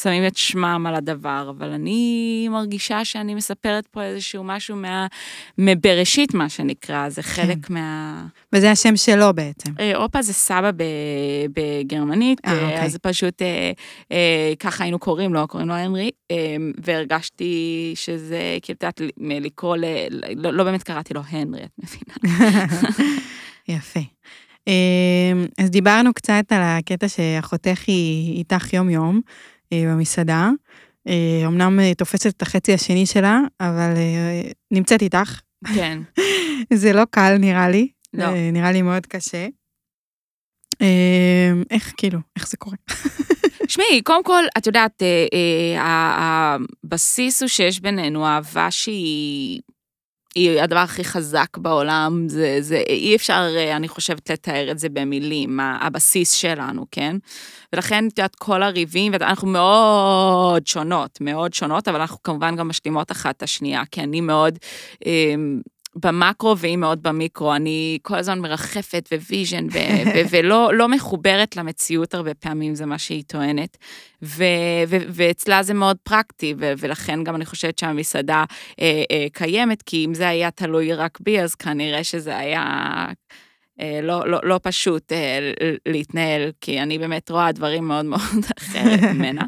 שמים את שמם על הדבר, אבל אני מרגישה שאני מספרת פה איזשהו משהו מה... מבראשית, מה שנקרא, זה חלק כן. מה... וזה השם שלו בעצם. אה, אופה זה סבא. בגרמנית, אה, אה, אוקיי. אז פשוט אה, אה, ככה היינו קוראים לו, קוראים לו הנרי, אה, והרגשתי שזה, כאילו, את יודעת, לקרוא ל... לא, לא באמת קראתי לו הנרי, את מבינה? *laughs* יפה. אמ, אז דיברנו קצת על הקטע שאחותך היא איתך יום-יום אה, במסעדה. אה, אמנם אה, תופסת את החצי השני שלה, אבל אה, נמצאת איתך. כן. *laughs* זה לא קל נראה לי. לא. אה, נראה לי מאוד קשה. איך כאילו, איך זה קורה? *laughs* תשמעי, קודם כל, את יודעת, אה, אה, הבסיס הוא שיש בינינו אהבה שהיא... היא הדבר הכי חזק בעולם, זה, זה אי אפשר, אה, אני חושבת, לתאר את זה במילים, הבסיס שלנו, כן? ולכן, את יודעת, כל הריבים, ואנחנו מאוד שונות, מאוד שונות, אבל אנחנו כמובן גם משלימות אחת את השנייה, כי אני מאוד אה, במקרו והיא מאוד במיקרו, אני כל הזמן מרחפת ו vision, ו- ו- ולא לא מחוברת למציאות הרבה פעמים, זה מה שהיא טוענת. ו- ו- ואצלה זה מאוד פרקטי, ו- ולכן גם אני חושבת שהמסעדה אה, אה, קיימת, כי אם זה היה תלוי רק בי, אז כנראה שזה היה... אה, לא, לא, לא פשוט אה, להתנהל, כי אני באמת רואה דברים מאוד מאוד *laughs* אחרת ממנה.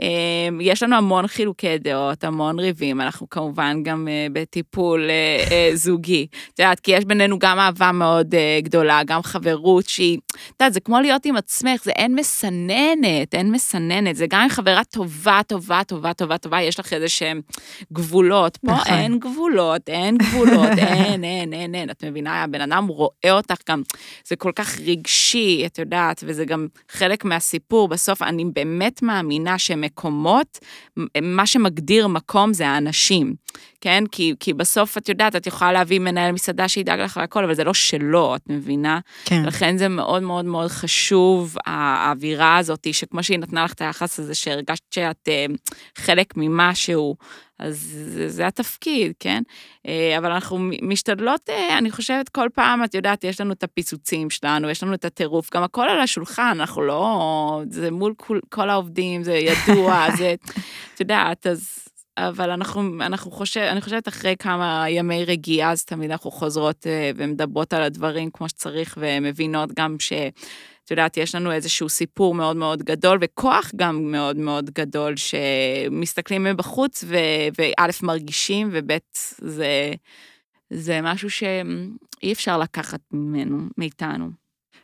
אה, יש לנו המון חילוקי דעות, המון ריבים, אנחנו כמובן גם אה, בטיפול אה, אה, זוגי. את יודעת, כי יש בינינו גם אהבה מאוד אה, גדולה, גם חברות שהיא, את יודעת, זה כמו להיות עם עצמך, זה אין מסננת, אין מסננת, זה גם עם חברה טובה, טובה, טובה, טובה, טובה, יש לך איזה שהם גבולות. פה נכון. אין גבולות, אין גבולות, *laughs* אין, אין, אין, אין. את מבינה, הבן אדם רואה אותך גם, זה כל כך רגשי, את יודעת, וזה גם חלק מהסיפור. בסוף אני באמת מאמינה שמקומות, מה שמגדיר מקום זה האנשים, כן? כי, כי בסוף, את יודעת, את יכולה להביא מנהל מסעדה שידאג לך לכל, אבל זה לא שלו, את מבינה? כן. לכן זה מאוד מאוד מאוד חשוב, האווירה הזאת, שכמו שהיא נתנה לך את היחס הזה, שהרגשת שאת אה, חלק ממשהו, אז זה, זה התפקיד, כן? אה, אבל אנחנו משתדלות, אה, אני חושבת, כל פעם, את יודעת, יש לנו את הפיצוצים שלנו, יש לנו את הטירוף, גם הכל על השולחן, אנחנו לא... זה מול כל, כל העובדים, זה ידוע, *laughs* זה... את יודעת, אז... אבל אנחנו, אנחנו חושב, אני חושבת אחרי כמה ימי רגיעה, אז תמיד אנחנו חוזרות אה, ומדברות על הדברים כמו שצריך, ומבינות גם ש... את יודעת, יש לנו איזשהו סיפור מאוד מאוד גדול, וכוח גם מאוד מאוד גדול, שמסתכלים מבחוץ, וא', מרגישים, וב', זה, זה משהו שאי אפשר לקחת ממנו, מאיתנו.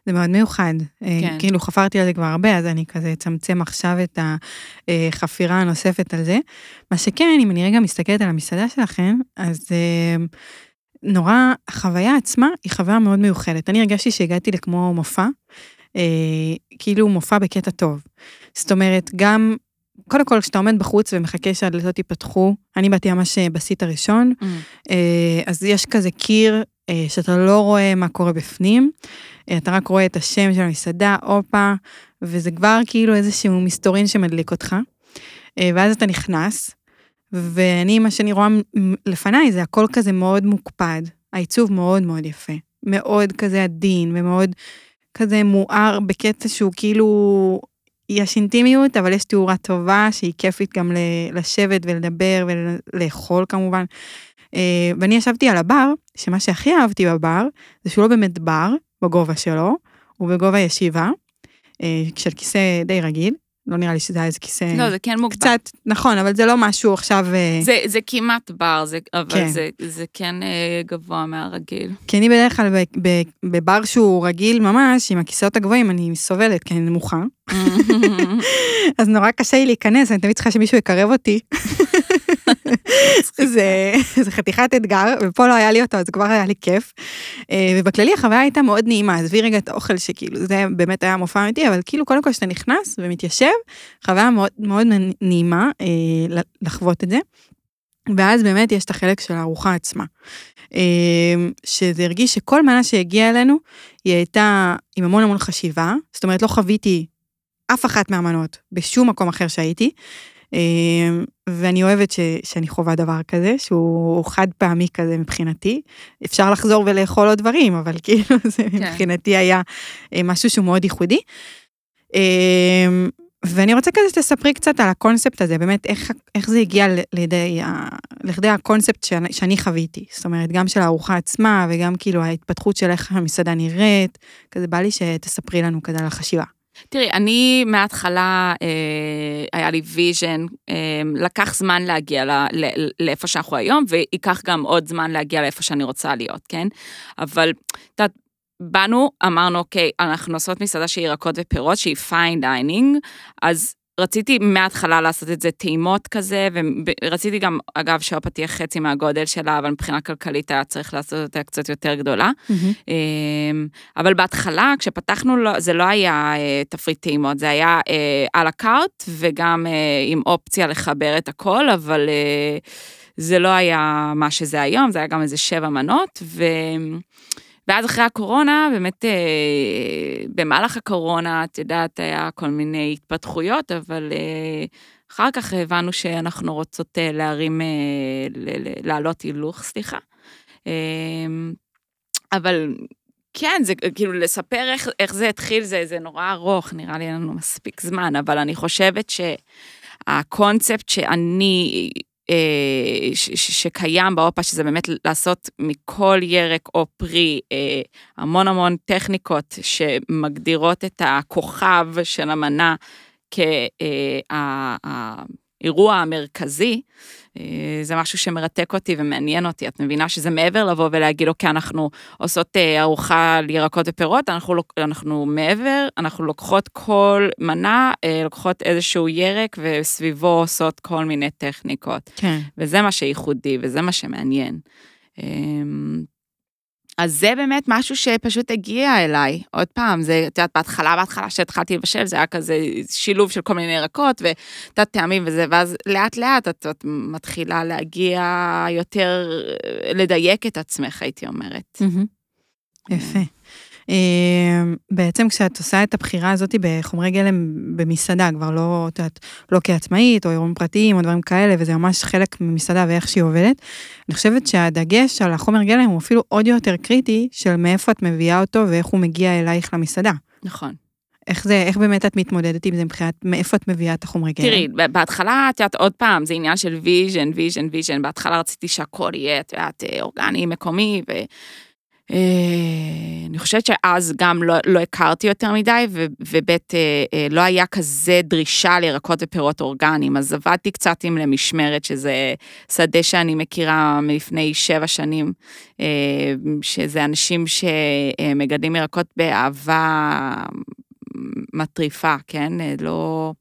זה מאוד מיוחד. כן. כן. כאילו חפרתי על זה כבר הרבה, אז אני כזה אצמצם עכשיו את החפירה הנוספת על זה. מה שכן, אם אני רגע מסתכלת על המסעדה שלכם, אז אה, נורא, החוויה עצמה היא חוויה מאוד מיוחדת. אני הרגשתי שהגעתי לכמו מופע, אה, כאילו מופע בקטע טוב. זאת אומרת, גם, קודם כל, כשאתה עומד בחוץ ומחכה שהדלתות ייפתחו, אני באתי ממש בסיט הראשון, אה, אז יש כזה קיר אה, שאתה לא רואה מה קורה בפנים, אה, אתה רק רואה את השם של המסעדה, הופה, וזה כבר כאילו איזשהו מסתורין שמדליק אותך. אה, ואז אתה נכנס, ואני, מה שאני רואה לפניי זה הכל כזה מאוד מוקפד, העיצוב מאוד מאוד יפה, מאוד כזה עדין ומאוד כזה מואר בקטע שהוא כאילו, יש אינטימיות, אבל יש תאורה טובה שהיא כיפית גם לשבת ולדבר ולאכול כמובן. אה, ואני ישבתי על הבר, שמה שהכי אהבתי בבר, זה שהוא לא באמת בר בגובה שלו, הוא בגובה ישיבה, אה, של כיסא די רגיל, לא נראה לי שזה היה איזה כיסא... לא, זה כן מוגבל. קצת, נכון, אבל זה לא משהו עכשיו... אה, זה, זה כמעט בר, זה, אבל כן. זה, זה כן גבוה מהרגיל. כי אני בדרך כלל ב- ב- בבר שהוא רגיל ממש, עם הכיסאות הגבוהים, אני סובלת, כי אני נמוכה. *laughs* אז נורא קשה לי להיכנס, אני תמיד צריכה שמישהו יקרב אותי. זה, זה חתיכת אתגר, ופה לא היה לי אותו, אז כבר היה לי כיף. אה, ובכללי החוויה הייתה מאוד נעימה, עזבי רגע את האוכל שכאילו, זה באמת היה מופע אמיתי, אבל כאילו קודם כל כשאתה נכנס ומתיישב, חוויה מאוד מאוד נעימה אה, לחוות את זה. ואז באמת יש את החלק של הארוחה עצמה. אה, שזה הרגיש שכל מנה שהגיעה אלינו, היא הייתה עם המון המון חשיבה, זאת אומרת לא חוויתי אף אחת מהמנות בשום מקום אחר שהייתי. אה, ואני אוהבת ש, שאני חווה דבר כזה, שהוא חד פעמי כזה מבחינתי. אפשר לחזור ולאכול עוד דברים, אבל *laughs* כאילו זה כן. מבחינתי היה אה, משהו שהוא מאוד ייחודי. אה, ואני רוצה כזה שתספרי קצת על הקונספט הזה, באמת איך, איך זה הגיע לידי, ה- לכדי הקונספט שאני, שאני חוויתי. זאת אומרת, גם של הארוחה עצמה וגם כאילו ההתפתחות של איך המסעדה נראית, כזה בא לי שתספרי לנו כזה על החשיבה. תראי, אני מההתחלה, אה, היה לי vision, אה, לקח זמן להגיע ל, ל, לאיפה שאנחנו היום, וייקח גם עוד זמן להגיע לאיפה שאני רוצה להיות, כן? אבל, את יודעת, באנו, אמרנו, אוקיי, אנחנו עושות מסעדה שהיא ירקות ופירות, שהיא fine dining, אז רציתי מההתחלה לעשות את זה טעימות כזה, ורציתי גם, אגב, שהאופה תהיה חצי מהגודל שלה, אבל מבחינה כלכלית היה צריך לעשות אותה קצת יותר גדולה. אמ, אבל בהתחלה, כשפתחנו, לא- זה לא היה אה, תפריט טעימות, זה היה אה, à la carte, וגם אה, עם אופציה לחבר את הכל, אבל אה, זה לא היה מה שזה היום, זה היה גם איזה שבע מנות, ו... ואז אחרי הקורונה, באמת, אה, במהלך הקורונה, את יודעת, היה כל מיני התפתחויות, אבל אה, אחר כך הבנו שאנחנו רוצות אה, להרים, אה, ל- ל- לעלות הילוך, סליחה. אה, אבל כן, זה כאילו לספר איך, איך זה התחיל, זה, זה נורא ארוך, נראה לי אין לנו מספיק זמן, אבל אני חושבת שהקונספט שאני, ש, שקיים באופה, שזה באמת לעשות מכל ירק או פרי אה, המון המון טכניקות שמגדירות את הכוכב של המנה כהאירוע המרכזי, אה, זה משהו שמרתק אותי ומעניין אותי. את מבינה שזה מעבר לבוא ולהגיד, אוקיי, אנחנו עושות אה, ארוחה על ירקות ופירות, אנחנו, אנחנו מעבר, אנחנו לוקחות כל מנה, אה, לוקחות איזשהו ירק וסביבו עושות כל מיני טכניקות. כן. וזה מה שייחודי וזה מה שמעניין. אז זה באמת משהו שפשוט הגיע אליי. עוד פעם, זה, את יודעת, בהתחלה, בהתחלה שהתחלתי לבשל, זה היה כזה שילוב של כל מיני ירקות ותת טעמים וזה, ואז לאט לאט את, את מתחילה להגיע יותר, לדייק את עצמך, הייתי אומרת. יפה. אה, בעצם כשאת עושה את הבחירה הזאת בחומרי גלם במסעדה, כבר לא, את יודעת, לא כעצמאית או אירועים פרטיים או דברים כאלה, וזה ממש חלק ממסעדה ואיך שהיא עובדת, אני חושבת שהדגש על החומר גלם הוא אפילו עוד יותר קריטי של מאיפה את מביאה אותו ואיך הוא מגיע אלייך למסעדה. נכון. איך זה, איך באמת את מתמודדת עם זה מבחינת מאיפה את מביאה את החומרי גלם? תראי, בהתחלה, את יודעת, עוד פעם, זה עניין של vision, vision, vision. בהתחלה רציתי שהכל יהיה, את יודעת, אה, אורגני, מקומי, ו... אה, אני חושבת שאז גם לא, לא הכרתי יותר מדי, ו- וב' אה, אה, לא היה כזה דרישה לירקות ופירות אורגניים, אז עבדתי קצת עם למשמרת, שזה שדה שאני מכירה מלפני שבע שנים, שזה אנשים שמגדלים ירקות באהבה מטריפה, כן? לא...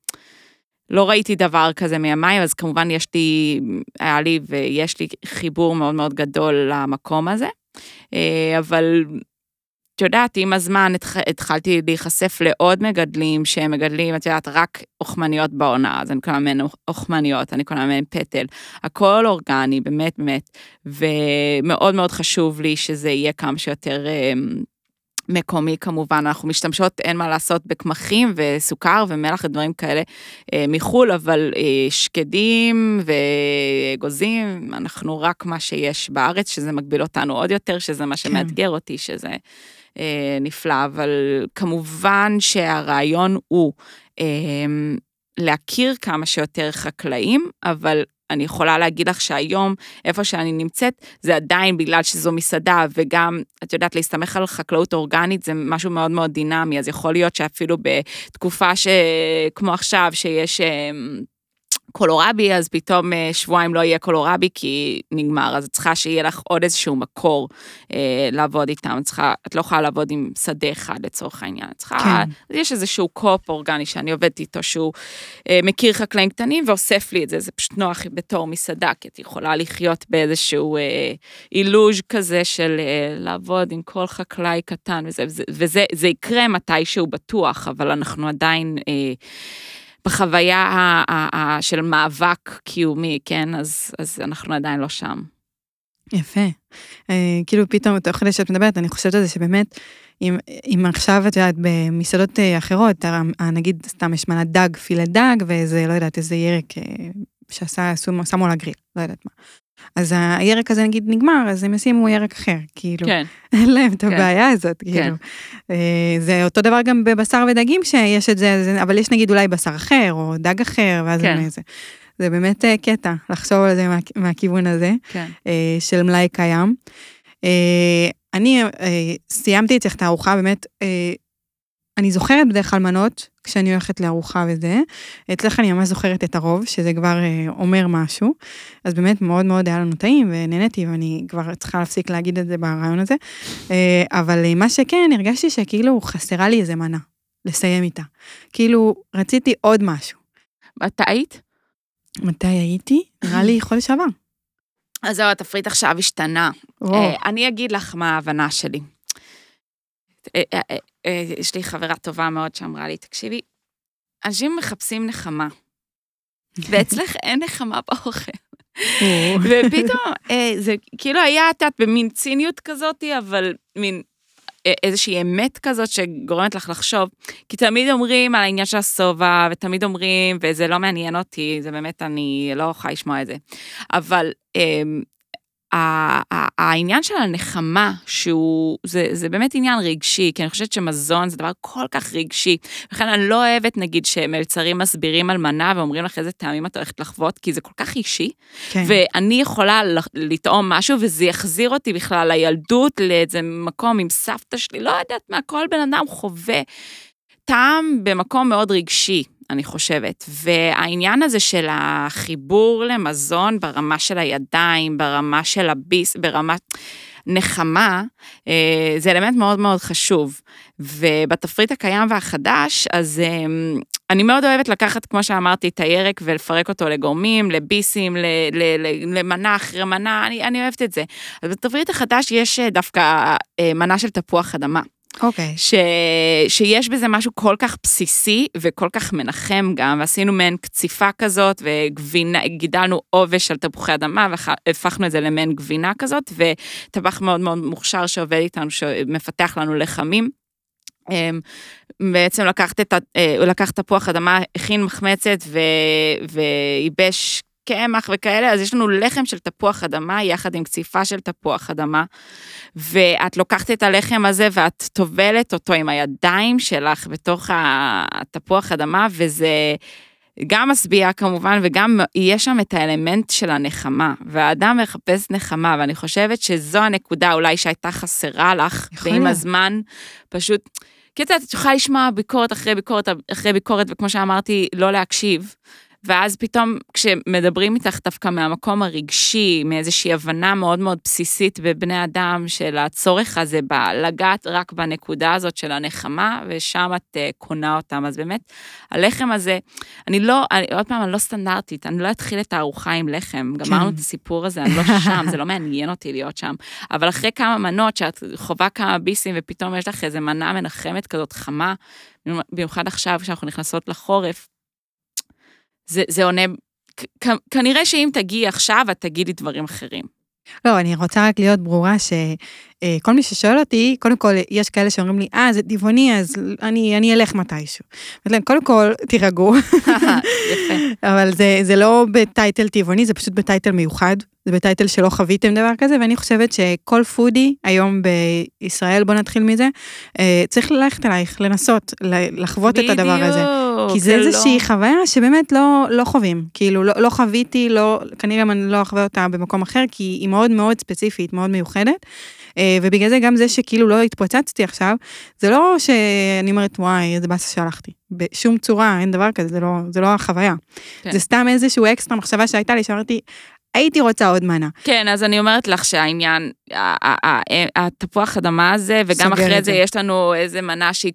לא ראיתי דבר כזה מימיי, אז כמובן יש לי, היה לי ויש לי חיבור מאוד מאוד גדול למקום הזה. אה, אבל את יודעת, עם הזמן התח... התחלתי להיחשף לעוד מגדלים שהם מגדלים, את יודעת, רק אוכמניות בעונה, אז אני קונה מהן אוכמניות, אני קונה מהן פטל, הכל אורגני, באמת באמת, ומאוד מאוד חשוב לי שזה יהיה כמה שיותר אה, מקומי כמובן, אנחנו משתמשות, אין מה לעשות, בקמחים וסוכר ומלח ודברים כאלה אה, מחו"ל, אבל אה, שקדים ואגוזים, אנחנו רק מה שיש בארץ, שזה מגביל אותנו עוד יותר, שזה מה שמאתגר אותי, שזה אה, נפלא, אבל כמובן שהרעיון הוא אה, להכיר כמה שיותר חקלאים, אבל אני יכולה להגיד לך שהיום, איפה שאני נמצאת, זה עדיין בגלל שזו מסעדה, וגם, את יודעת, להסתמך על חקלאות אורגנית זה משהו מאוד מאוד דינמי, אז יכול להיות שאפילו בתקופה שכמו עכשיו, שיש... קולורבי, אז פתאום אה, שבועיים לא יהיה קולורבי כי נגמר, אז את צריכה שיהיה לך עוד איזשהו מקור אה, לעבוד איתם, את, צריכה, את לא יכולה לעבוד עם שדה אחד לצורך העניין, את צריכה, כן. יש איזשהו קופ אורגני שאני עובדת איתו, שהוא אה, מכיר חקלאים קטנים ואוסף לי את זה, זה פשוט נוח בתור מסעדה, כי את יכולה לחיות באיזשהו אה, אילוז' כזה של אה, לעבוד עם כל חקלאי קטן וזה, וזה, וזה זה יקרה מתישהו בטוח, אבל אנחנו עדיין... אה, בחוויה ה- ה- ה- של מאבק קיומי, כן? אז, אז אנחנו עדיין לא שם. יפה. אה, כאילו פתאום, תוך כדי שאת מדברת, אני חושבת על זה שבאמת, אם, אם עכשיו את יודעת, במסעדות אה, אחרות, נגיד סתם יש מנת דג, פילה דג, ואיזה, לא יודעת, איזה ירק אה, שעשה, שמו על הגריל, לא יודעת מה. אז הירק הזה נגיד נגמר, אז הם ישימו ירק אחר, כאילו. כן. *laughs* אין להם את כן. הבעיה הזאת, כן. כאילו. אה, זה אותו דבר גם בבשר ודגים שיש את זה, אבל יש נגיד אולי בשר אחר, או דג אחר, ואז כן. זה. זה באמת אה, קטע לחשוב על זה מה, מהכיוון הזה, כן. אה, של מלאי קיים. אני סיימתי אצלך את הארוחה באמת אני זוכרת בדרך כלל מנות, כשאני הולכת לארוחה וזה. אצלך אני ממש זוכרת את הרוב, שזה כבר אה, אומר משהו. אז באמת מאוד מאוד היה לנו טעים, ונהניתי, ואני כבר צריכה להפסיק להגיד את זה ברעיון הזה. אה, אבל אה, מה שכן, הרגשתי שכאילו חסרה לי איזה מנה, לסיים איתה. כאילו, רציתי עוד משהו. מתי היית? מתי הייתי? נראה לי חודש שעבר. אז זהו, התפריט עכשיו השתנה. אה, אני אגיד לך מה ההבנה שלי. אה, אה, אה, יש לי חברה טובה מאוד שאמרה לי, תקשיבי, אנשים מחפשים נחמה, ואצלך *laughs* אין נחמה באוכל. ופתאום זה כאילו היה, את יודעת, במין ציניות כזאת, אבל מין איזושהי אמת כזאת שגורמת לך לחשוב, כי תמיד אומרים על העניין של השובע, ותמיד אומרים, וזה לא מעניין אותי, זה באמת, אני לא יכולה לשמוע את זה. אבל אמ, העניין של הנחמה, שהוא, זה, זה באמת עניין רגשי, כי אני חושבת שמזון זה דבר כל כך רגשי. לכן אני לא אוהבת, נגיד, שמלצרים מסבירים על מנה ואומרים לך איזה טעמים את הולכת לחוות, כי זה כל כך אישי. כן. ואני יכולה לטעום משהו וזה יחזיר אותי בכלל לילדות, לאיזה מקום עם סבתא שלי, לא יודעת מה, כל בן אדם חווה טעם במקום מאוד רגשי. אני חושבת. והעניין הזה של החיבור למזון ברמה של הידיים, ברמה של הביס, ברמה... נחמה, אה, זה אלמנט מאוד מאוד חשוב. ובתפריט הקיים והחדש, אז אה, אני מאוד אוהבת לקחת, כמו שאמרתי, את הירק ולפרק אותו לגורמים, לביסים, למנה אחרי מנה, אני, אני אוהבת את זה. אז בתפריט החדש יש אה, דווקא מנה של תפוח אדמה. אוקיי. Okay. ש... שיש בזה משהו כל כך בסיסי וכל כך מנחם גם, ועשינו מעין קציפה כזאת, וגידלנו עובש על תפוחי אדמה, והפכנו את זה למעין גבינה כזאת, וטבח מאוד מאוד מוכשר שעובד איתנו, שמפתח לנו לחמים. אמ, בעצם לקחת את, אה, לקח תפוח אדמה, הכין מחמצת וייבש קמח וכאלה, אז יש לנו לחם של תפוח אדמה יחד עם קציפה של תפוח אדמה, ואת לוקחת את הלחם הזה ואת טובלת אותו עם הידיים שלך בתוך התפוח אדמה, וזה גם משביע כמובן, וגם יש שם את האלמנט של הנחמה, והאדם מחפש נחמה, ואני חושבת שזו הנקודה אולי שהייתה חסרה לך, ועם הזמן פשוט... כי את יודעת, את יכולה לשמוע ביקורת אחרי ביקורת אחרי ביקורת, וכמו שאמרתי, לא להקשיב. ואז פתאום כשמדברים איתך דווקא מהמקום הרגשי, מאיזושהי הבנה מאוד מאוד בסיסית בבני אדם של הצורך הזה בלגעת רק בנקודה הזאת של הנחמה, ושם את uh, קונה אותם. אז באמת, הלחם הזה, אני לא, אני, עוד פעם, אני לא סטנדרטית, אני לא אתחיל את הארוחה עם לחם. כן. גמרנו את הסיפור הזה, אני לא שם, זה לא מעניין אותי להיות שם. אבל אחרי כמה מנות שאת חווה כמה ביסים ופתאום יש לך איזה מנה מנחמת כזאת חמה, במיוחד עכשיו כשאנחנו נכנסות לחורף, זה, זה עונה, כ- כנראה שאם תגיעי עכשיו, את תגידי דברים אחרים. לא, אני רוצה רק להיות ברורה שכל מי ששואל אותי, קודם כל, יש כאלה שאומרים לי, אה, זה טבעוני, אז אני, אני אלך מתישהו. להם, קודם כל, תירגעו. *laughs* יפה. אבל זה, זה לא בטייטל טבעוני, זה פשוט בטייטל מיוחד. זה בטייטל שלא חוויתם דבר כזה, ואני חושבת שכל פודי היום בישראל, בוא נתחיל מזה, אה, צריך ללכת אלייך, לנסות, לחוות את הדבר הזה. כי זה איזושהי לא... חוויה שבאמת לא, לא חווים, כאילו לא, לא חוויתי, לא, כנראה אני לא אחווה אותה במקום אחר, כי היא מאוד מאוד ספציפית, מאוד מיוחדת. אה, ובגלל זה גם זה שכאילו לא התפוצצתי עכשיו, זה לא שאני אומרת, וואי, איזה באסה שהלכתי. בשום צורה, אין דבר כזה, זה לא, זה לא החוויה. כן. זה סתם איזשהו אקסטרה מחשבה שהייתה לי, שאמרתי, הייתי רוצה עוד מנה. כן, אז אני אומרת לך שהעניין, התפוח אדמה הזה, וגם אחרי זה יש לנו איזה מנה שהיא,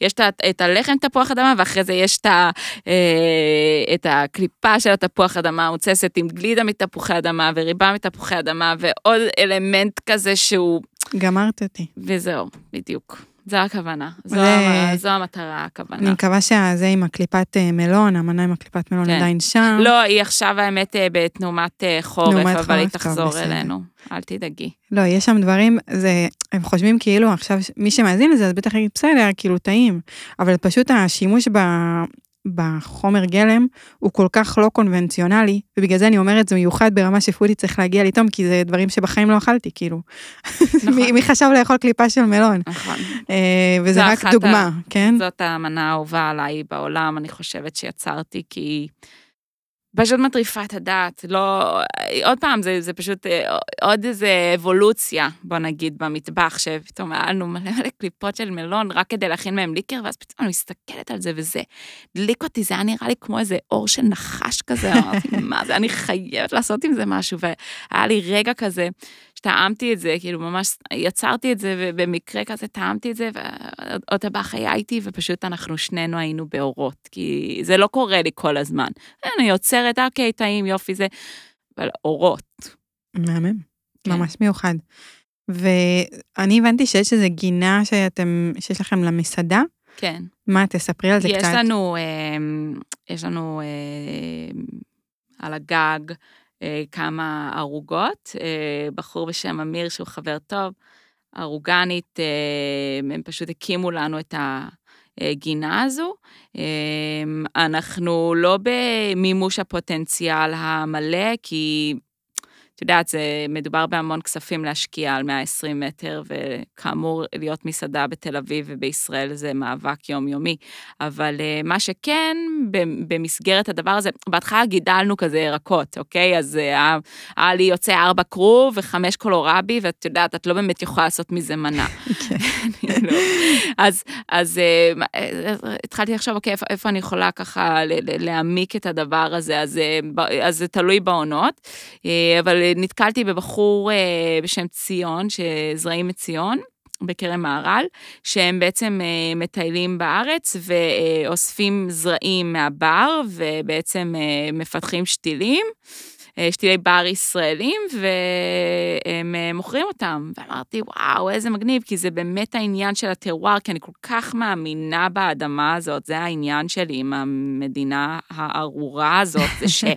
יש את הלחם תפוח אדמה, ואחרי זה יש אה, את הקליפה של התפוח אדמה המוצסת עם גלידה מתפוחי אדמה, וריבה מתפוחי אדמה, ועוד אלמנט כזה שהוא... גמרת אותי. וזהו, בדיוק. זו הכוונה, זו, ו... זו המטרה, הכוונה. אני מקווה שזה עם הקליפת אה, מלון, המנה עם הקליפת מלון כן. עדיין שם. לא, היא עכשיו האמת אה, בתנומת אה, חורף, אבל חורף, היא תחזור טוב, אלינו, אל תדאגי. לא, יש שם דברים, זה, הם חושבים כאילו עכשיו, מי שמאזין לזה, אז בטח יגיד, בסדר, כאילו טעים, אבל פשוט השימוש ב, בחומר גלם הוא כל כך לא קונבנציונלי, ובגלל זה אני אומרת זה מיוחד ברמה שפודי צריך להגיע לטעום, כי זה דברים שבחיים לא אכלתי, כאילו. נכון. מי חשב לאכול קליפה של מלון? נכון. אה, וזה רק דוגמה, ה... כן? זאת המנה האהובה עליי בעולם, אני חושבת שיצרתי, כי... פשוט מטריפה את הדעת, לא... עוד פעם, זה, זה פשוט אה, עוד איזה אבולוציה, בוא נגיד, במטבח, שפתאום היה לנו מלא מלא קליפות של מלון רק כדי להכין מהם ליקר, ואז פתאום אני מסתכלת על זה, וזה הדליק אותי, זה היה נראה לי כמו איזה אור של נחש כזה, *laughs* אמרתי, מה זה, אני חייבת לעשות עם זה משהו, והיה לי רגע כזה טעמתי את זה, כאילו ממש יצרתי את זה, ובמקרה כזה טעמתי את זה, ועוד הבא היה איתי, ופשוט אנחנו שנינו היינו באורות, כי זה לא קורה לי כל הזמן. אני יוצרת, אוקיי, טעים, יופי, זה, אבל אורות. מהמם, כן. ממש מיוחד. ואני הבנתי שיש איזו גינה שאתם, שיש לכם למסעדה. כן. מה, תספרי על זה יש קצת. לנו, אה, יש לנו אה, על הגג, כמה ערוגות, אה, בחור בשם אמיר שהוא חבר טוב, ערוגנית, אה, הם פשוט הקימו לנו את הגינה הזו. אנחנו לא במימוש הפוטנציאל המלא, כי יודעת, זה מדובר בהמון כספים להשקיע על 120 מטר, וכאמור, להיות מסעדה בתל אביב ובישראל זה מאבק יומיומי. אבל אה, מה שכן, במסגרת הדבר הזה, בהתחלה גידלנו כזה ירקות, אוקיי? אז אה, היה לי יוצא ארבע כרוב וחמש קולורבי, ואת יודעת, את לא באמת יכולה לעשות מזה מנה. כן. *laughs* לא. אז, אז אה, התחלתי לחשוב, אוקיי, איפה, איפה אני יכולה ככה להעמיק את הדבר הזה, אז, אז זה תלוי בעונות, אבל נתקלתי בבחור אה, בשם ציון, שזרעים את ציון. בכרם מהר"ל, שהם בעצם אה, מטיילים בארץ ואוספים זרעים מהבר ובעצם אה, מפתחים שתילים, שתילי בר ישראלים, והם מוכרים אותם. ואמרתי, וואו, איזה מגניב, כי זה באמת העניין של הטרואר, כי אני כל כך מאמינה באדמה הזאת, זה העניין שלי עם המדינה הארורה הזאת, זה ש... *laughs*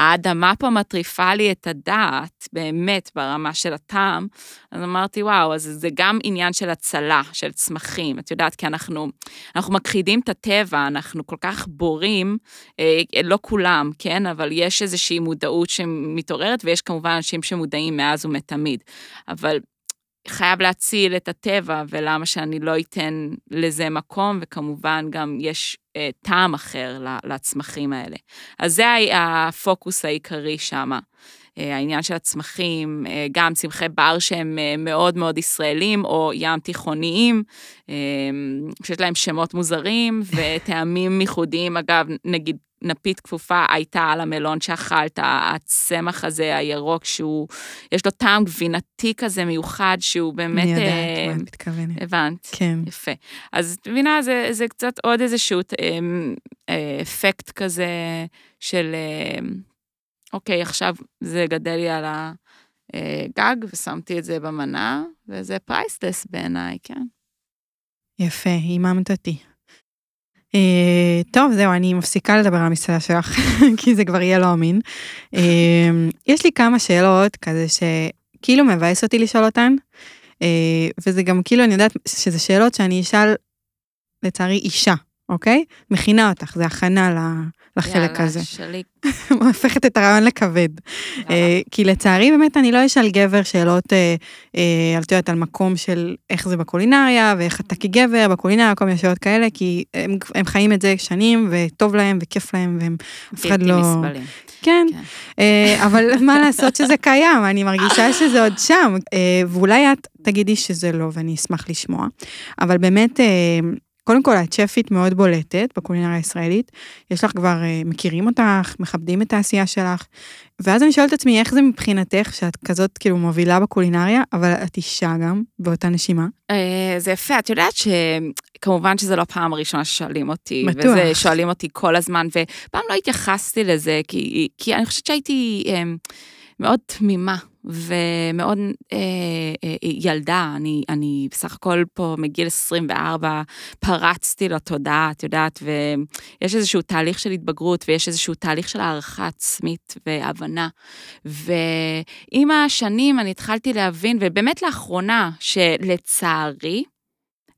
האדמה פה מטריפה לי את הדעת, באמת, ברמה של הטעם. אז אמרתי, וואו, אז זה גם עניין של הצלה, של צמחים. את יודעת, כי אנחנו, אנחנו מכחידים את הטבע, אנחנו כל כך בורים, אה, לא כולם, כן? אבל יש איזושהי מודעות שמתעוררת, ויש כמובן אנשים שמודעים מאז ומתמיד. אבל חייב להציל את הטבע, ולמה שאני לא אתן לזה מקום, וכמובן גם יש אה, טעם אחר לצמחים האלה. אז זה הפוקוס העיקרי שם. אה, העניין של הצמחים, אה, גם צמחי בר שהם אה, מאוד מאוד ישראלים, או ים תיכוניים, שיש להם שמות מוזרים *laughs* וטעמים ייחודיים. אגב, נגיד נפית כפופה הייתה על המלון שאכלת, הצמח הזה הירוק שהוא, יש לו טעם גבינתי כזה מיוחד שהוא באמת... אני יודעת אה, מה את מתכוונת. הבנת? כן. יפה. אז את מבינה, זה, זה קצת עוד איזשהו אה, אה, אפקט כזה של, אה, אוקיי, עכשיו זה גדל לי על הגג ושמתי את זה במנה, וזה פרייסלס בעיניי, כן. יפה, היממת אותי. Uh, טוב, זהו, אני מפסיקה לדבר על המסעדה שלך, *laughs* כי זה כבר יהיה לא אמין. Uh, יש לי כמה שאלות כזה שכאילו מבאס אותי לשאול אותן, uh, וזה גם כאילו, אני יודעת שזה שאלות שאני אשאל, לצערי, אישה, אוקיי? מכינה אותך, זה הכנה ל- לחלק יאללה, הזה. שלי. *laughs* הופכת את הרעיון לכבד. אה, כי לצערי באמת אני לא אשאל גבר שאלות, אה, אה, את יודעת, על מקום של איך זה בקולינריה, ואיך אתה כגבר בקולינריה, כל מיני שאלות כאלה, כי הם, הם חיים את זה שנים, וטוב להם, וכיף להם, והם אף אחד לא... נסבלים. כן, כן. אבל מה לעשות שזה קיים, אני מרגישה *laughs* שזה עוד שם, ואולי את תגידי שזה לא, ואני אשמח לשמוע. אבל באמת, קודם כל, את שפית מאוד בולטת בקולינריה הישראלית, יש לך כבר, אה, מכירים אותך, מכבדים את העשייה שלך, ואז אני שואלת את עצמי, איך זה מבחינתך, שאת כזאת כאילו מובילה בקולינריה, אבל את אישה גם, באותה נשימה? אה, זה יפה, את יודעת שכמובן שזה לא פעם ראשונה ששואלים אותי, בטוח. וזה שואלים אותי כל הזמן, ופעם לא התייחסתי לזה, כי, כי אני חושבת שהייתי אה, מאוד תמימה. ומאוד אה, אה, ילדה, אני, אני בסך הכל פה מגיל 24 פרצתי לתודעה, את יודעת, ויש איזשהו תהליך של התבגרות ויש איזשהו תהליך של הערכה עצמית והבנה. ועם השנים אני התחלתי להבין, ובאמת לאחרונה, שלצערי,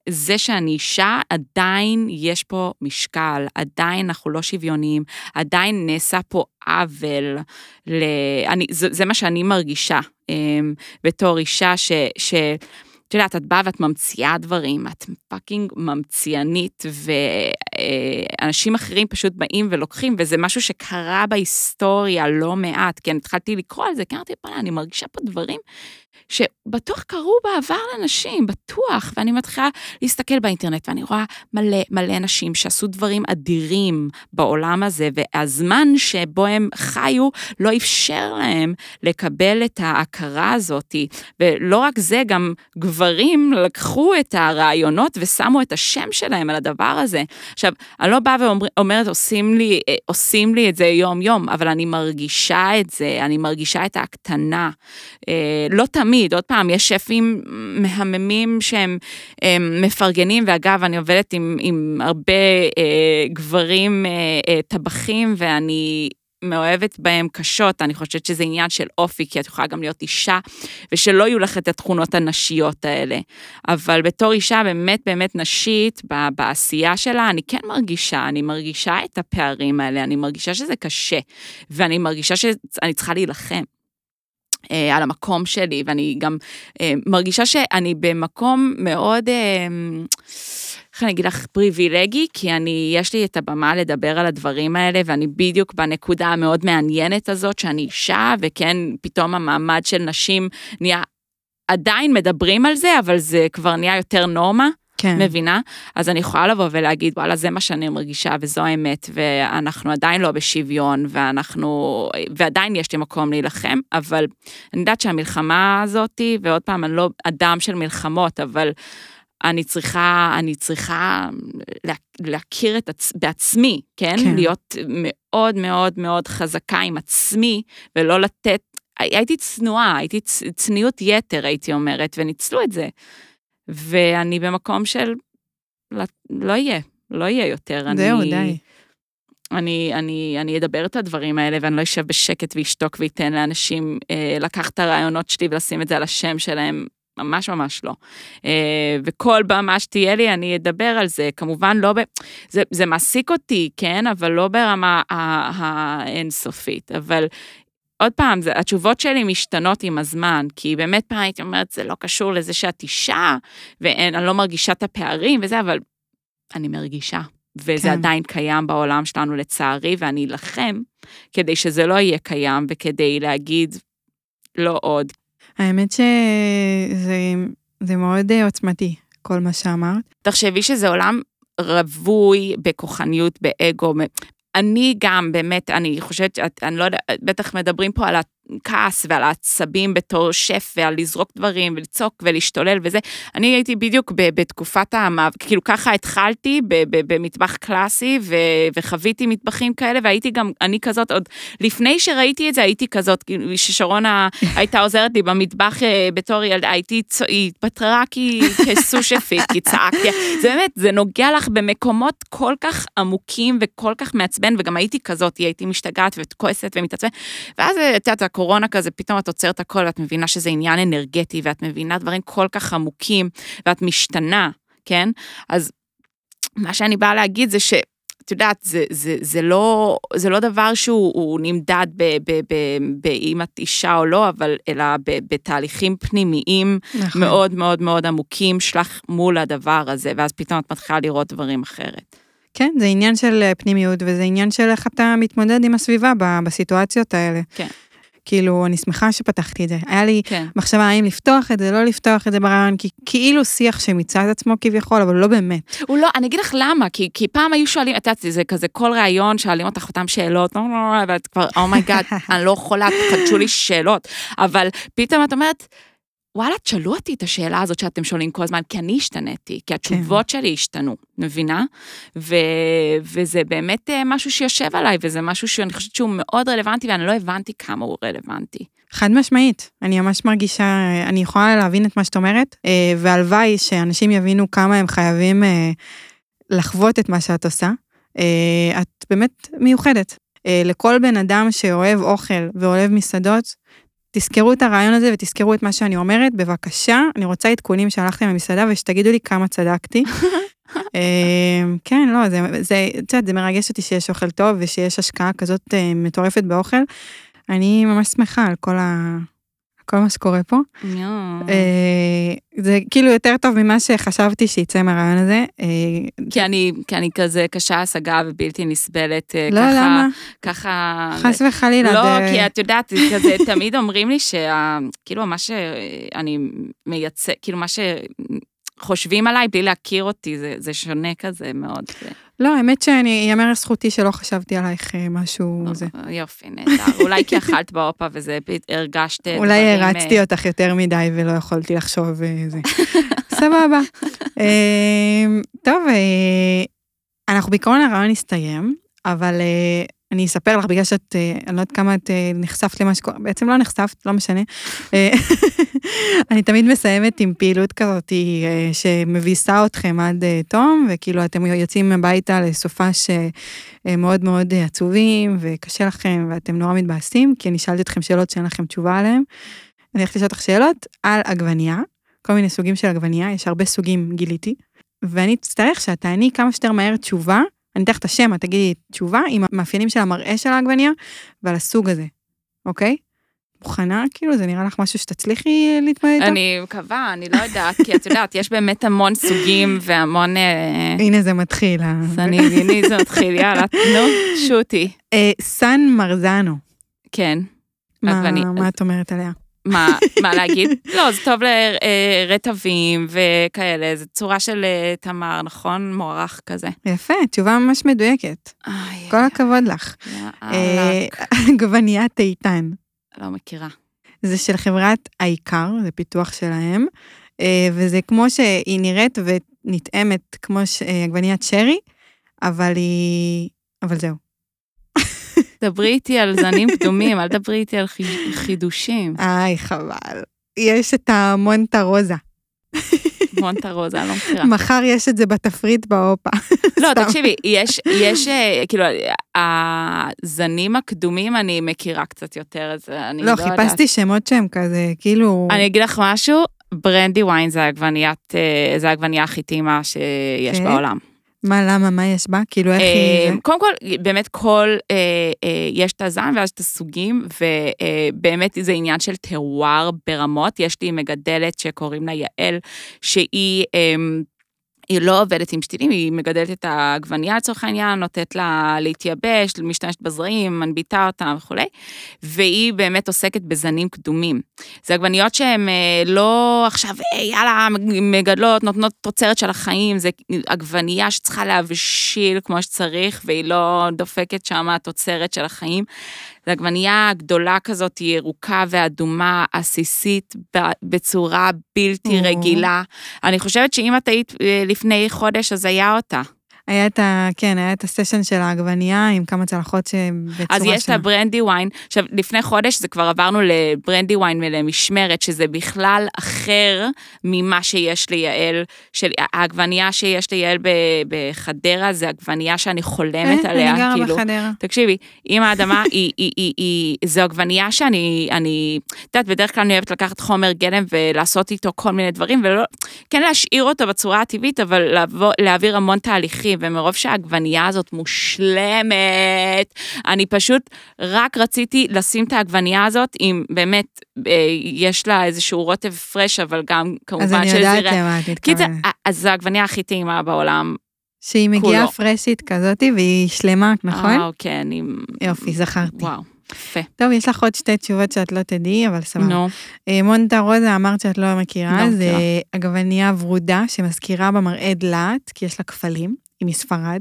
זה שאני אישה, עדיין יש פה משקל, עדיין אנחנו לא שוויוניים, עדיין נעשה פה עוול. ל... אני, זה, זה מה שאני מרגישה um, בתור אישה, ש... ש... את יודעת, את באה ואת ממציאה דברים, את פאקינג ממציאנית, ואנשים אחרים פשוט באים ולוקחים, וזה משהו שקרה בהיסטוריה לא מעט, כי אני התחלתי לקרוא על זה, כי אמרתי, וואלה, אני מרגישה פה דברים שבטוח קרו בעבר לאנשים, בטוח, ואני מתחילה להסתכל באינטרנט, ואני רואה מלא מלא נשים שעשו דברים אדירים בעולם הזה, והזמן שבו הם חיו לא אפשר להם לקבל את ההכרה הזאת. ולא רק זה, גם גברים לקחו את הרעיונות ושמו את השם שלהם על הדבר הזה. עכשיו, אני לא באה ואומרת, עושים לי, עושים לי את זה יום-יום, אבל אני מרגישה את זה, אני מרגישה את ההקטנה. לא תמיד. עוד פעם, יש שפים מהממים שהם הם, מפרגנים, ואגב, אני עובדת עם, עם הרבה אה, גברים אה, אה, טבחים, ואני מאוהבת בהם קשות, אני חושבת שזה עניין של אופי, כי את יכולה גם להיות אישה, ושלא יהיו לך את התכונות הנשיות האלה. אבל בתור אישה באמת באמת נשית, בעשייה שלה, אני כן מרגישה, אני מרגישה את הפערים האלה, אני מרגישה שזה קשה, ואני מרגישה שאני צריכה להילחם. אה, על המקום שלי, ואני גם אה, מרגישה שאני במקום מאוד, אה, איך אני אגיד לך, פריבילגי, כי אני, יש לי את הבמה לדבר על הדברים האלה, ואני בדיוק בנקודה המאוד מעניינת הזאת, שאני אישה, וכן, פתאום המעמד של נשים נהיה, עדיין מדברים על זה, אבל זה כבר נהיה יותר נורמה. כן. מבינה? אז אני יכולה לבוא ולהגיד, וואלה, זה מה שאני מרגישה וזו האמת, ואנחנו עדיין לא בשוויון, ואנחנו, ועדיין יש לי מקום להילחם, אבל אני יודעת שהמלחמה הזאת, ועוד פעם, אני לא אדם של מלחמות, אבל אני צריכה, אני צריכה לה, להכיר את עצ... בעצמי, כן? כן? להיות מאוד מאוד מאוד חזקה עם עצמי, ולא לתת, הייתי צנועה, הייתי צניעות יתר, הייתי אומרת, וניצלו את זה. ואני במקום של לא, לא יהיה, לא יהיה יותר. זהו, אני, די. אני, אני, אני אדבר את הדברים האלה ואני לא אשב בשקט ואשתוק ואתן לאנשים אה, לקחת את הרעיונות שלי ולשים את זה על השם שלהם. ממש ממש לא. אה, וכל במה שתהיה לי, אני אדבר על זה. כמובן, לא ב... זה, זה מעסיק אותי, כן? אבל לא ברמה האינסופית. אבל עוד פעם, זה, התשובות שלי משתנות עם הזמן, כי באמת פעם הייתי אומרת, זה לא קשור לזה שאת אישה, ואני לא מרגישה את הפערים וזה, אבל אני מרגישה. וזה כן. עדיין קיים בעולם שלנו לצערי, ואני אלחם כדי שזה לא יהיה קיים, וכדי להגיד לא עוד. האמת שזה מאוד עוצמתי, כל מה שאמרת. תחשבי שזה עולם רווי בכוחניות, באגו, אני גם, באמת, אני חושבת, אני לא יודעת, בטח מדברים פה על הכעס ועל העצבים בתור שף ועל לזרוק דברים ולצעוק ולהשתולל וזה. אני הייתי בדיוק בתקופת המאבק, כאילו ככה התחלתי במטבח קלאסי וחוויתי מטבחים כאלה והייתי גם, אני כזאת, עוד לפני שראיתי את זה הייתי כזאת, כאילו, ששרונה *laughs* הייתה עוזרת לי במטבח אה, בתור ילדה, הייתי, היא התפטרה כסו-שפית, כי צעקתי. זה באמת, זה נוגע לך במקומות כל כך עמוקים וכל כך מעצבן, וגם הייתי כזאת, הייתי משתגעת וכועסת ומתעצבנת, ואז את יודעת, הקורונה כזה, פתאום את עוצרת הכל ואת מבינה שזה עניין אנרגטי ואת מבינה דברים כל כך עמוקים ואת משתנה, כן? אז מה שאני באה להגיד זה ש... את יודעת, זה, זה, זה, לא, זה לא דבר שהוא הוא נמדד באם את אישה או לא, אבל אלא ב, בתהליכים פנימיים נכון. מאוד מאוד מאוד עמוקים שלך מול הדבר הזה, ואז פתאום את מתחילה לראות דברים אחרת. כן, זה עניין של אה, פנימיות, וזה עניין של איך אתה מתמודד עם הסביבה בסיטואציות האלה. כן. כאילו, אני שמחה שפתחתי את זה. היה לי כן. מחשבה האם לפתוח את זה, לא לפתוח את זה ברעיון, כי כאילו שיח שמיצה את עצמו כביכול, אבל לא באמת. הוא לא, אני אגיד לך למה, כי, כי פעם היו שואלים, את יודעת, זה כזה כל ראיון, שואלים אותך אותם שאלות, לא, לא, לא, ואת כבר, oh my god, *laughs* אני לא יכולה, תחדשו לי שאלות, אבל פתאום את אומרת, וואלה, תשאלו אותי את השאלה הזאת שאתם שואלים כל הזמן, כי אני השתניתי, כי התשובות שלי השתנו, מבינה? ו, וזה באמת אה, משהו שיושב עליי, וזה משהו שאני חושבת שהוא מאוד רלוונטי, ואני לא הבנתי כמה הוא רלוונטי. חד משמעית, אני ממש מרגישה, אני יכולה להבין את מה שאת אומרת, אה, והלוואי שאנשים יבינו כמה הם חייבים אה, לחוות את מה שאת עושה. אה, את באמת מיוחדת. אה, לכל בן אדם שאוהב אוכל ואוהב מסעדות, תזכרו את הרעיון הזה ותזכרו את מה שאני אומרת, בבקשה, אני רוצה עדכונים שהלכתם למסעדה ושתגידו לי כמה צדקתי. *laughs* אה, כן, לא, זה, זה, את יודעת, זה מרגש אותי שיש אוכל טוב ושיש השקעה כזאת אה, מטורפת באוכל. אני ממש שמחה על כל, ה... כל מה שקורה פה. אה, זה כאילו יותר טוב ממה שחשבתי שיצא מהרעיון הזה. אה, כי אני, כי אני כזה קשה השגה ובלתי נסבלת, אה, לא, ככה, למה? ככה... חס וחלילה. לא, זה- כי את יודעת, כזה, תמיד אומרים לי שה... כאילו, מה שאני מייצא, כאילו, מה שחושבים עליי בלי להכיר אותי, זה, זה שונה כזה מאוד. זה, לא, האמת שאני, יאמר לזכותי שלא חשבתי עלייך אה, משהו זה. יופי, נהדר. *laughs* אולי כי אכלת באופה וזה, הרגשת אולי דברים, הרצתי אה, אותך יותר מדי ולא יכולתי לחשוב וזה. *laughs* סבבה. אה, טוב, אה, אנחנו בעיקרון הרעיון הסתיים, אבל אה, אני אספר לך בגלל שאת, אה, אני לא יודעת כמה את אה, נחשפת למה שקורה, בעצם לא נחשפת, לא משנה. אה, *laughs* אני תמיד מסיימת עם פעילות כזאת שמביסה אתכם עד תום, וכאילו אתם יוצאים הביתה לסופש אה, מאוד עצובים, וקשה לכם, ואתם נורא מתבאסים, כי אני שאלתי אתכם שאלות שאין לכם תשובה עליהן. אני הולכת לשאול אותך שאלות על עגבנייה, כל מיני סוגים של עגבנייה, יש הרבה סוגים גיליתי, ואני אצטרך שאת תעני כמה שיותר מהר תשובה, אני אתן לך את השם, את תגידי תשובה עם המאפיינים של המראה של העגבנייה ועל הסוג הזה, אוקיי? מוכנה? כאילו, זה נראה לך משהו שתצליחי להתמודד איתו? אני מקווה, אני לא יודעת, כי את יודעת, יש באמת המון סוגים והמון... אה, הנה זה מתחיל. ה- אז אני, הנה זה מתחיל, יאללה, נו, שוטי. אה, סן מרזנו, כן. מה את אומרת עליה? מה, מה להגיד? לא, זה טוב לרטבים וכאלה, זו צורה של אה, תמר, נכון? מוערך כזה. יפה, תשובה ממש מדויקת. כל הכבוד לך. אה, *laughs* עגבניית איתן. לא מכירה. זה של חברת העיקר, זה פיתוח שלהם, אה, וזה כמו שהיא נראית ונטעמת כמו אה, עגבניית שרי, אבל היא... אבל זהו. דברי איתי על זנים קדומים, אל דברי איתי על חי- חידושים. איי, חבל. יש את המונטה רוזה. מונטה רוזה, אני לא מכירה. מחר יש את זה בתפריט באופה. לא. תקשיבי, יש, יש, אה, כאילו, הזנים הקדומים אני מכירה קצת יותר, אז אני לא לא, יודעת. חיפשתי שמות שהם כזה, כאילו... אני אגיד לך משהו, ברנדי ויין זה אה, זה העגבנייה הכי טעימה שיש כן? בעולם. מה, למה, מה יש בה? כאילו, איך היא... אה, זה? קודם כל, באמת כל, אה, אה, יש את הזן ואז את הסוגים, ובאמת זה עניין של טרואר ברמות. יש לי מגדלת שקוראים לה יעל, שהיא... היא לא עובדת עם שתילים, היא מגדלת את העגבנייה לצורך העניין, נותנת לה להתייבש, משתמשת בזרעים, מנביטה אותם וכולי, והיא באמת עוסקת בזנים קדומים. זה עגבניות שהן אה, לא עכשיו, "היי, יאללה, מגדלות, נותנות תוצרת של החיים, זה עגבנייה שצריכה להבשיל כמו שצריך, והיא לא דופקת שם התוצרת של החיים. זו עגבנייה גדולה כזאת, ירוקה ואדומה, עסיסית, בצורה בלתי. רגילה. אני חושבת שאם את היית אה, לפני חודש, אז היה אותה. היה את ה... כן, היה את הסשן של העגבנייה עם כמה צלחות שבצורה אז יש את שונה. הברנדי וויין, עכשיו לפני חודש זה כבר עברנו לברנדי וויין ולמשמרת, שזה בכלל אחר ממה שיש ליעל, של העגבנייה שיש ליעל ב- בחדרה, זה עגבנייה שאני חולמת אה, עליה, אני גרה כאילו. בחדרה. תקשיבי, אם האדמה *laughs* היא, היא, היא, היא, זו עגבנייה שאני, אני, את יודעת, בדרך כלל אני אוהבת לקחת חומר גלם ולעשות איתו כל מיני דברים, ולא, כן להשאיר אותו בצורה הטבעית, אבל להעביר המון תהליכים, ומרוב שהעגבנייה הזאת מושלמת, אני פשוט רק רציתי לשים את העגבנייה הזאת, אם באמת אה, יש לה איזשהו רוטב פרש, אבל גם כמובן אז אני שזה יודעת למה את מתכוונת. אז זו העגבנייה הכי טעימה בעולם. שהיא מגיעה כולו. פרשית כזאתי והיא שלמה, נכון? וואו, כן, עם... יופי, זכרתי. וואו, יפה. טוב, יש לך עוד שתי תשובות שאת לא תדעי, אבל סבבה. נו, אה, מונטה רוזה אמרת שאת לא מכירה, לא זה. עגבנייה ורודה שמזכירה במראה דלעת, כי יש לה כפלים, היא מספרד.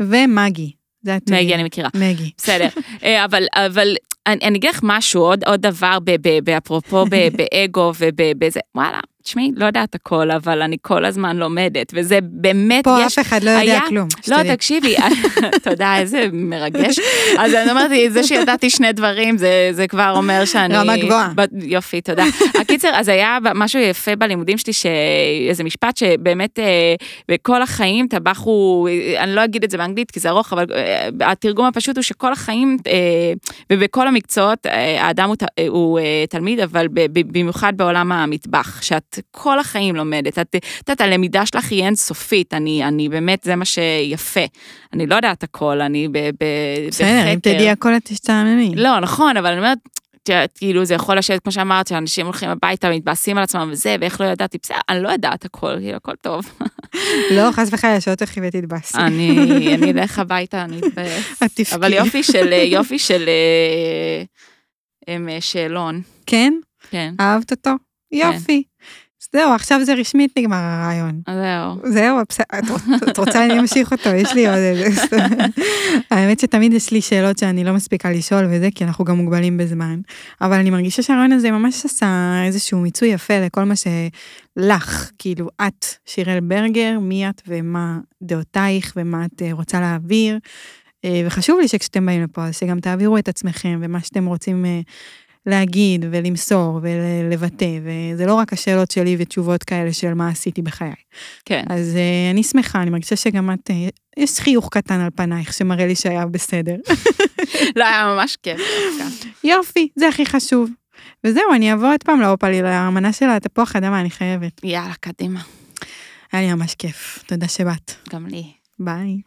ומגי. מגי. אני מכירה. מגי. בסדר, אה, אבל, אבל אני, אגיד לך משהו, עוד, עוד דבר, באפרופו ב- *laughs* באגו ובזה, וואלה, תשמעי, לא יודעת הכל, אבל אני כל הזמן לומדת, וזה באמת, פה יש... אף אחד לא יודע היה- כלום. לא. תקשיבי, *laughs* *laughs* תודה, איזה מרגש. אז אני אומרת, זה שידעתי שני דברים, זה, זה כבר אומר שאני... רמה גבוהה. ב- יופי, תודה. הקיצר, אז היה משהו יפה בלימודים שלי, שאיזה משפט שבאמת אה, בכל החיים טבח הוא, אה, אני לא אגיד את זה באנגלית כי זה ארוך, אבל אה, התרגום הפשוט הוא שכל החיים, ובכל המקצועות, האדם הוא, הוא תלמיד, אבל במיוחד בעולם המטבח, שאת כל החיים לומדת, את יודעת, הלמידה שלך היא אינסופית, אני, אני באמת, זה מה שיפה. אני לא יודעת הכל, אני ב- ב- בסדר, אם. תדעי הכל את תשתעממי. לא, נכון, אבל אני אומרת, כאילו זה יכול לשבת, כמו שאמרת, שאנשים הולכים הביתה, מתבאסים על עצמם וזה, ואיך לא ידעתי, בסדר, אני לא יודעת הכל, כאילו, הכל טוב. *laughs* לא, חס וחלילה, שלא תלכי ותתבאסי. אני אני אלך הביתה, אני *laughs* אתבאס. את תבכי. אבל יופי של, יופי של אה, אה, שאלון, כן? כן. אהבת אותו? יופי. זהו, עכשיו זה רשמית נגמר הרעיון. זהו. זהו, את רוצ- את רוצה אני אמשיך אותו, יש לי עוד איזה... האמת שתמיד יש לי שאלות שאני לא מספיקה לשאול וזה, כי אנחנו גם מוגבלים בזמן. אבל אני מרגישה שהרעיון הזה ממש עשה איזשהו מיצוי יפה לכל מה שלך, כאילו את, שיראל ברגר, מי את ומה דעותייך ומה את אה, רוצה להעביר. אה, וחשוב לי שכשאתם באים לפה, אז שגם תעבירו את עצמכם ומה שאתם רוצים אה, להגיד ולמסור ולבטא, וזה לא רק השאלות שלי ותשובות כאלה של מה עשיתי בחיי. כן. אז uh, אני שמחה, אני מרגישה שגם את, uh, יש חיוך קטן על פנייך שמראה לי שהיה בסדר. *laughs* לא, היה ממש כיף. יופי, זה הכי חשוב. וזהו, אני אבוא עוד פעם לאופלי, לאמנה של התפוח אדמה, אני חייבת. יאללה, קדימה. היה לי ממש כיף, תודה שבאת. גם לי. ביי.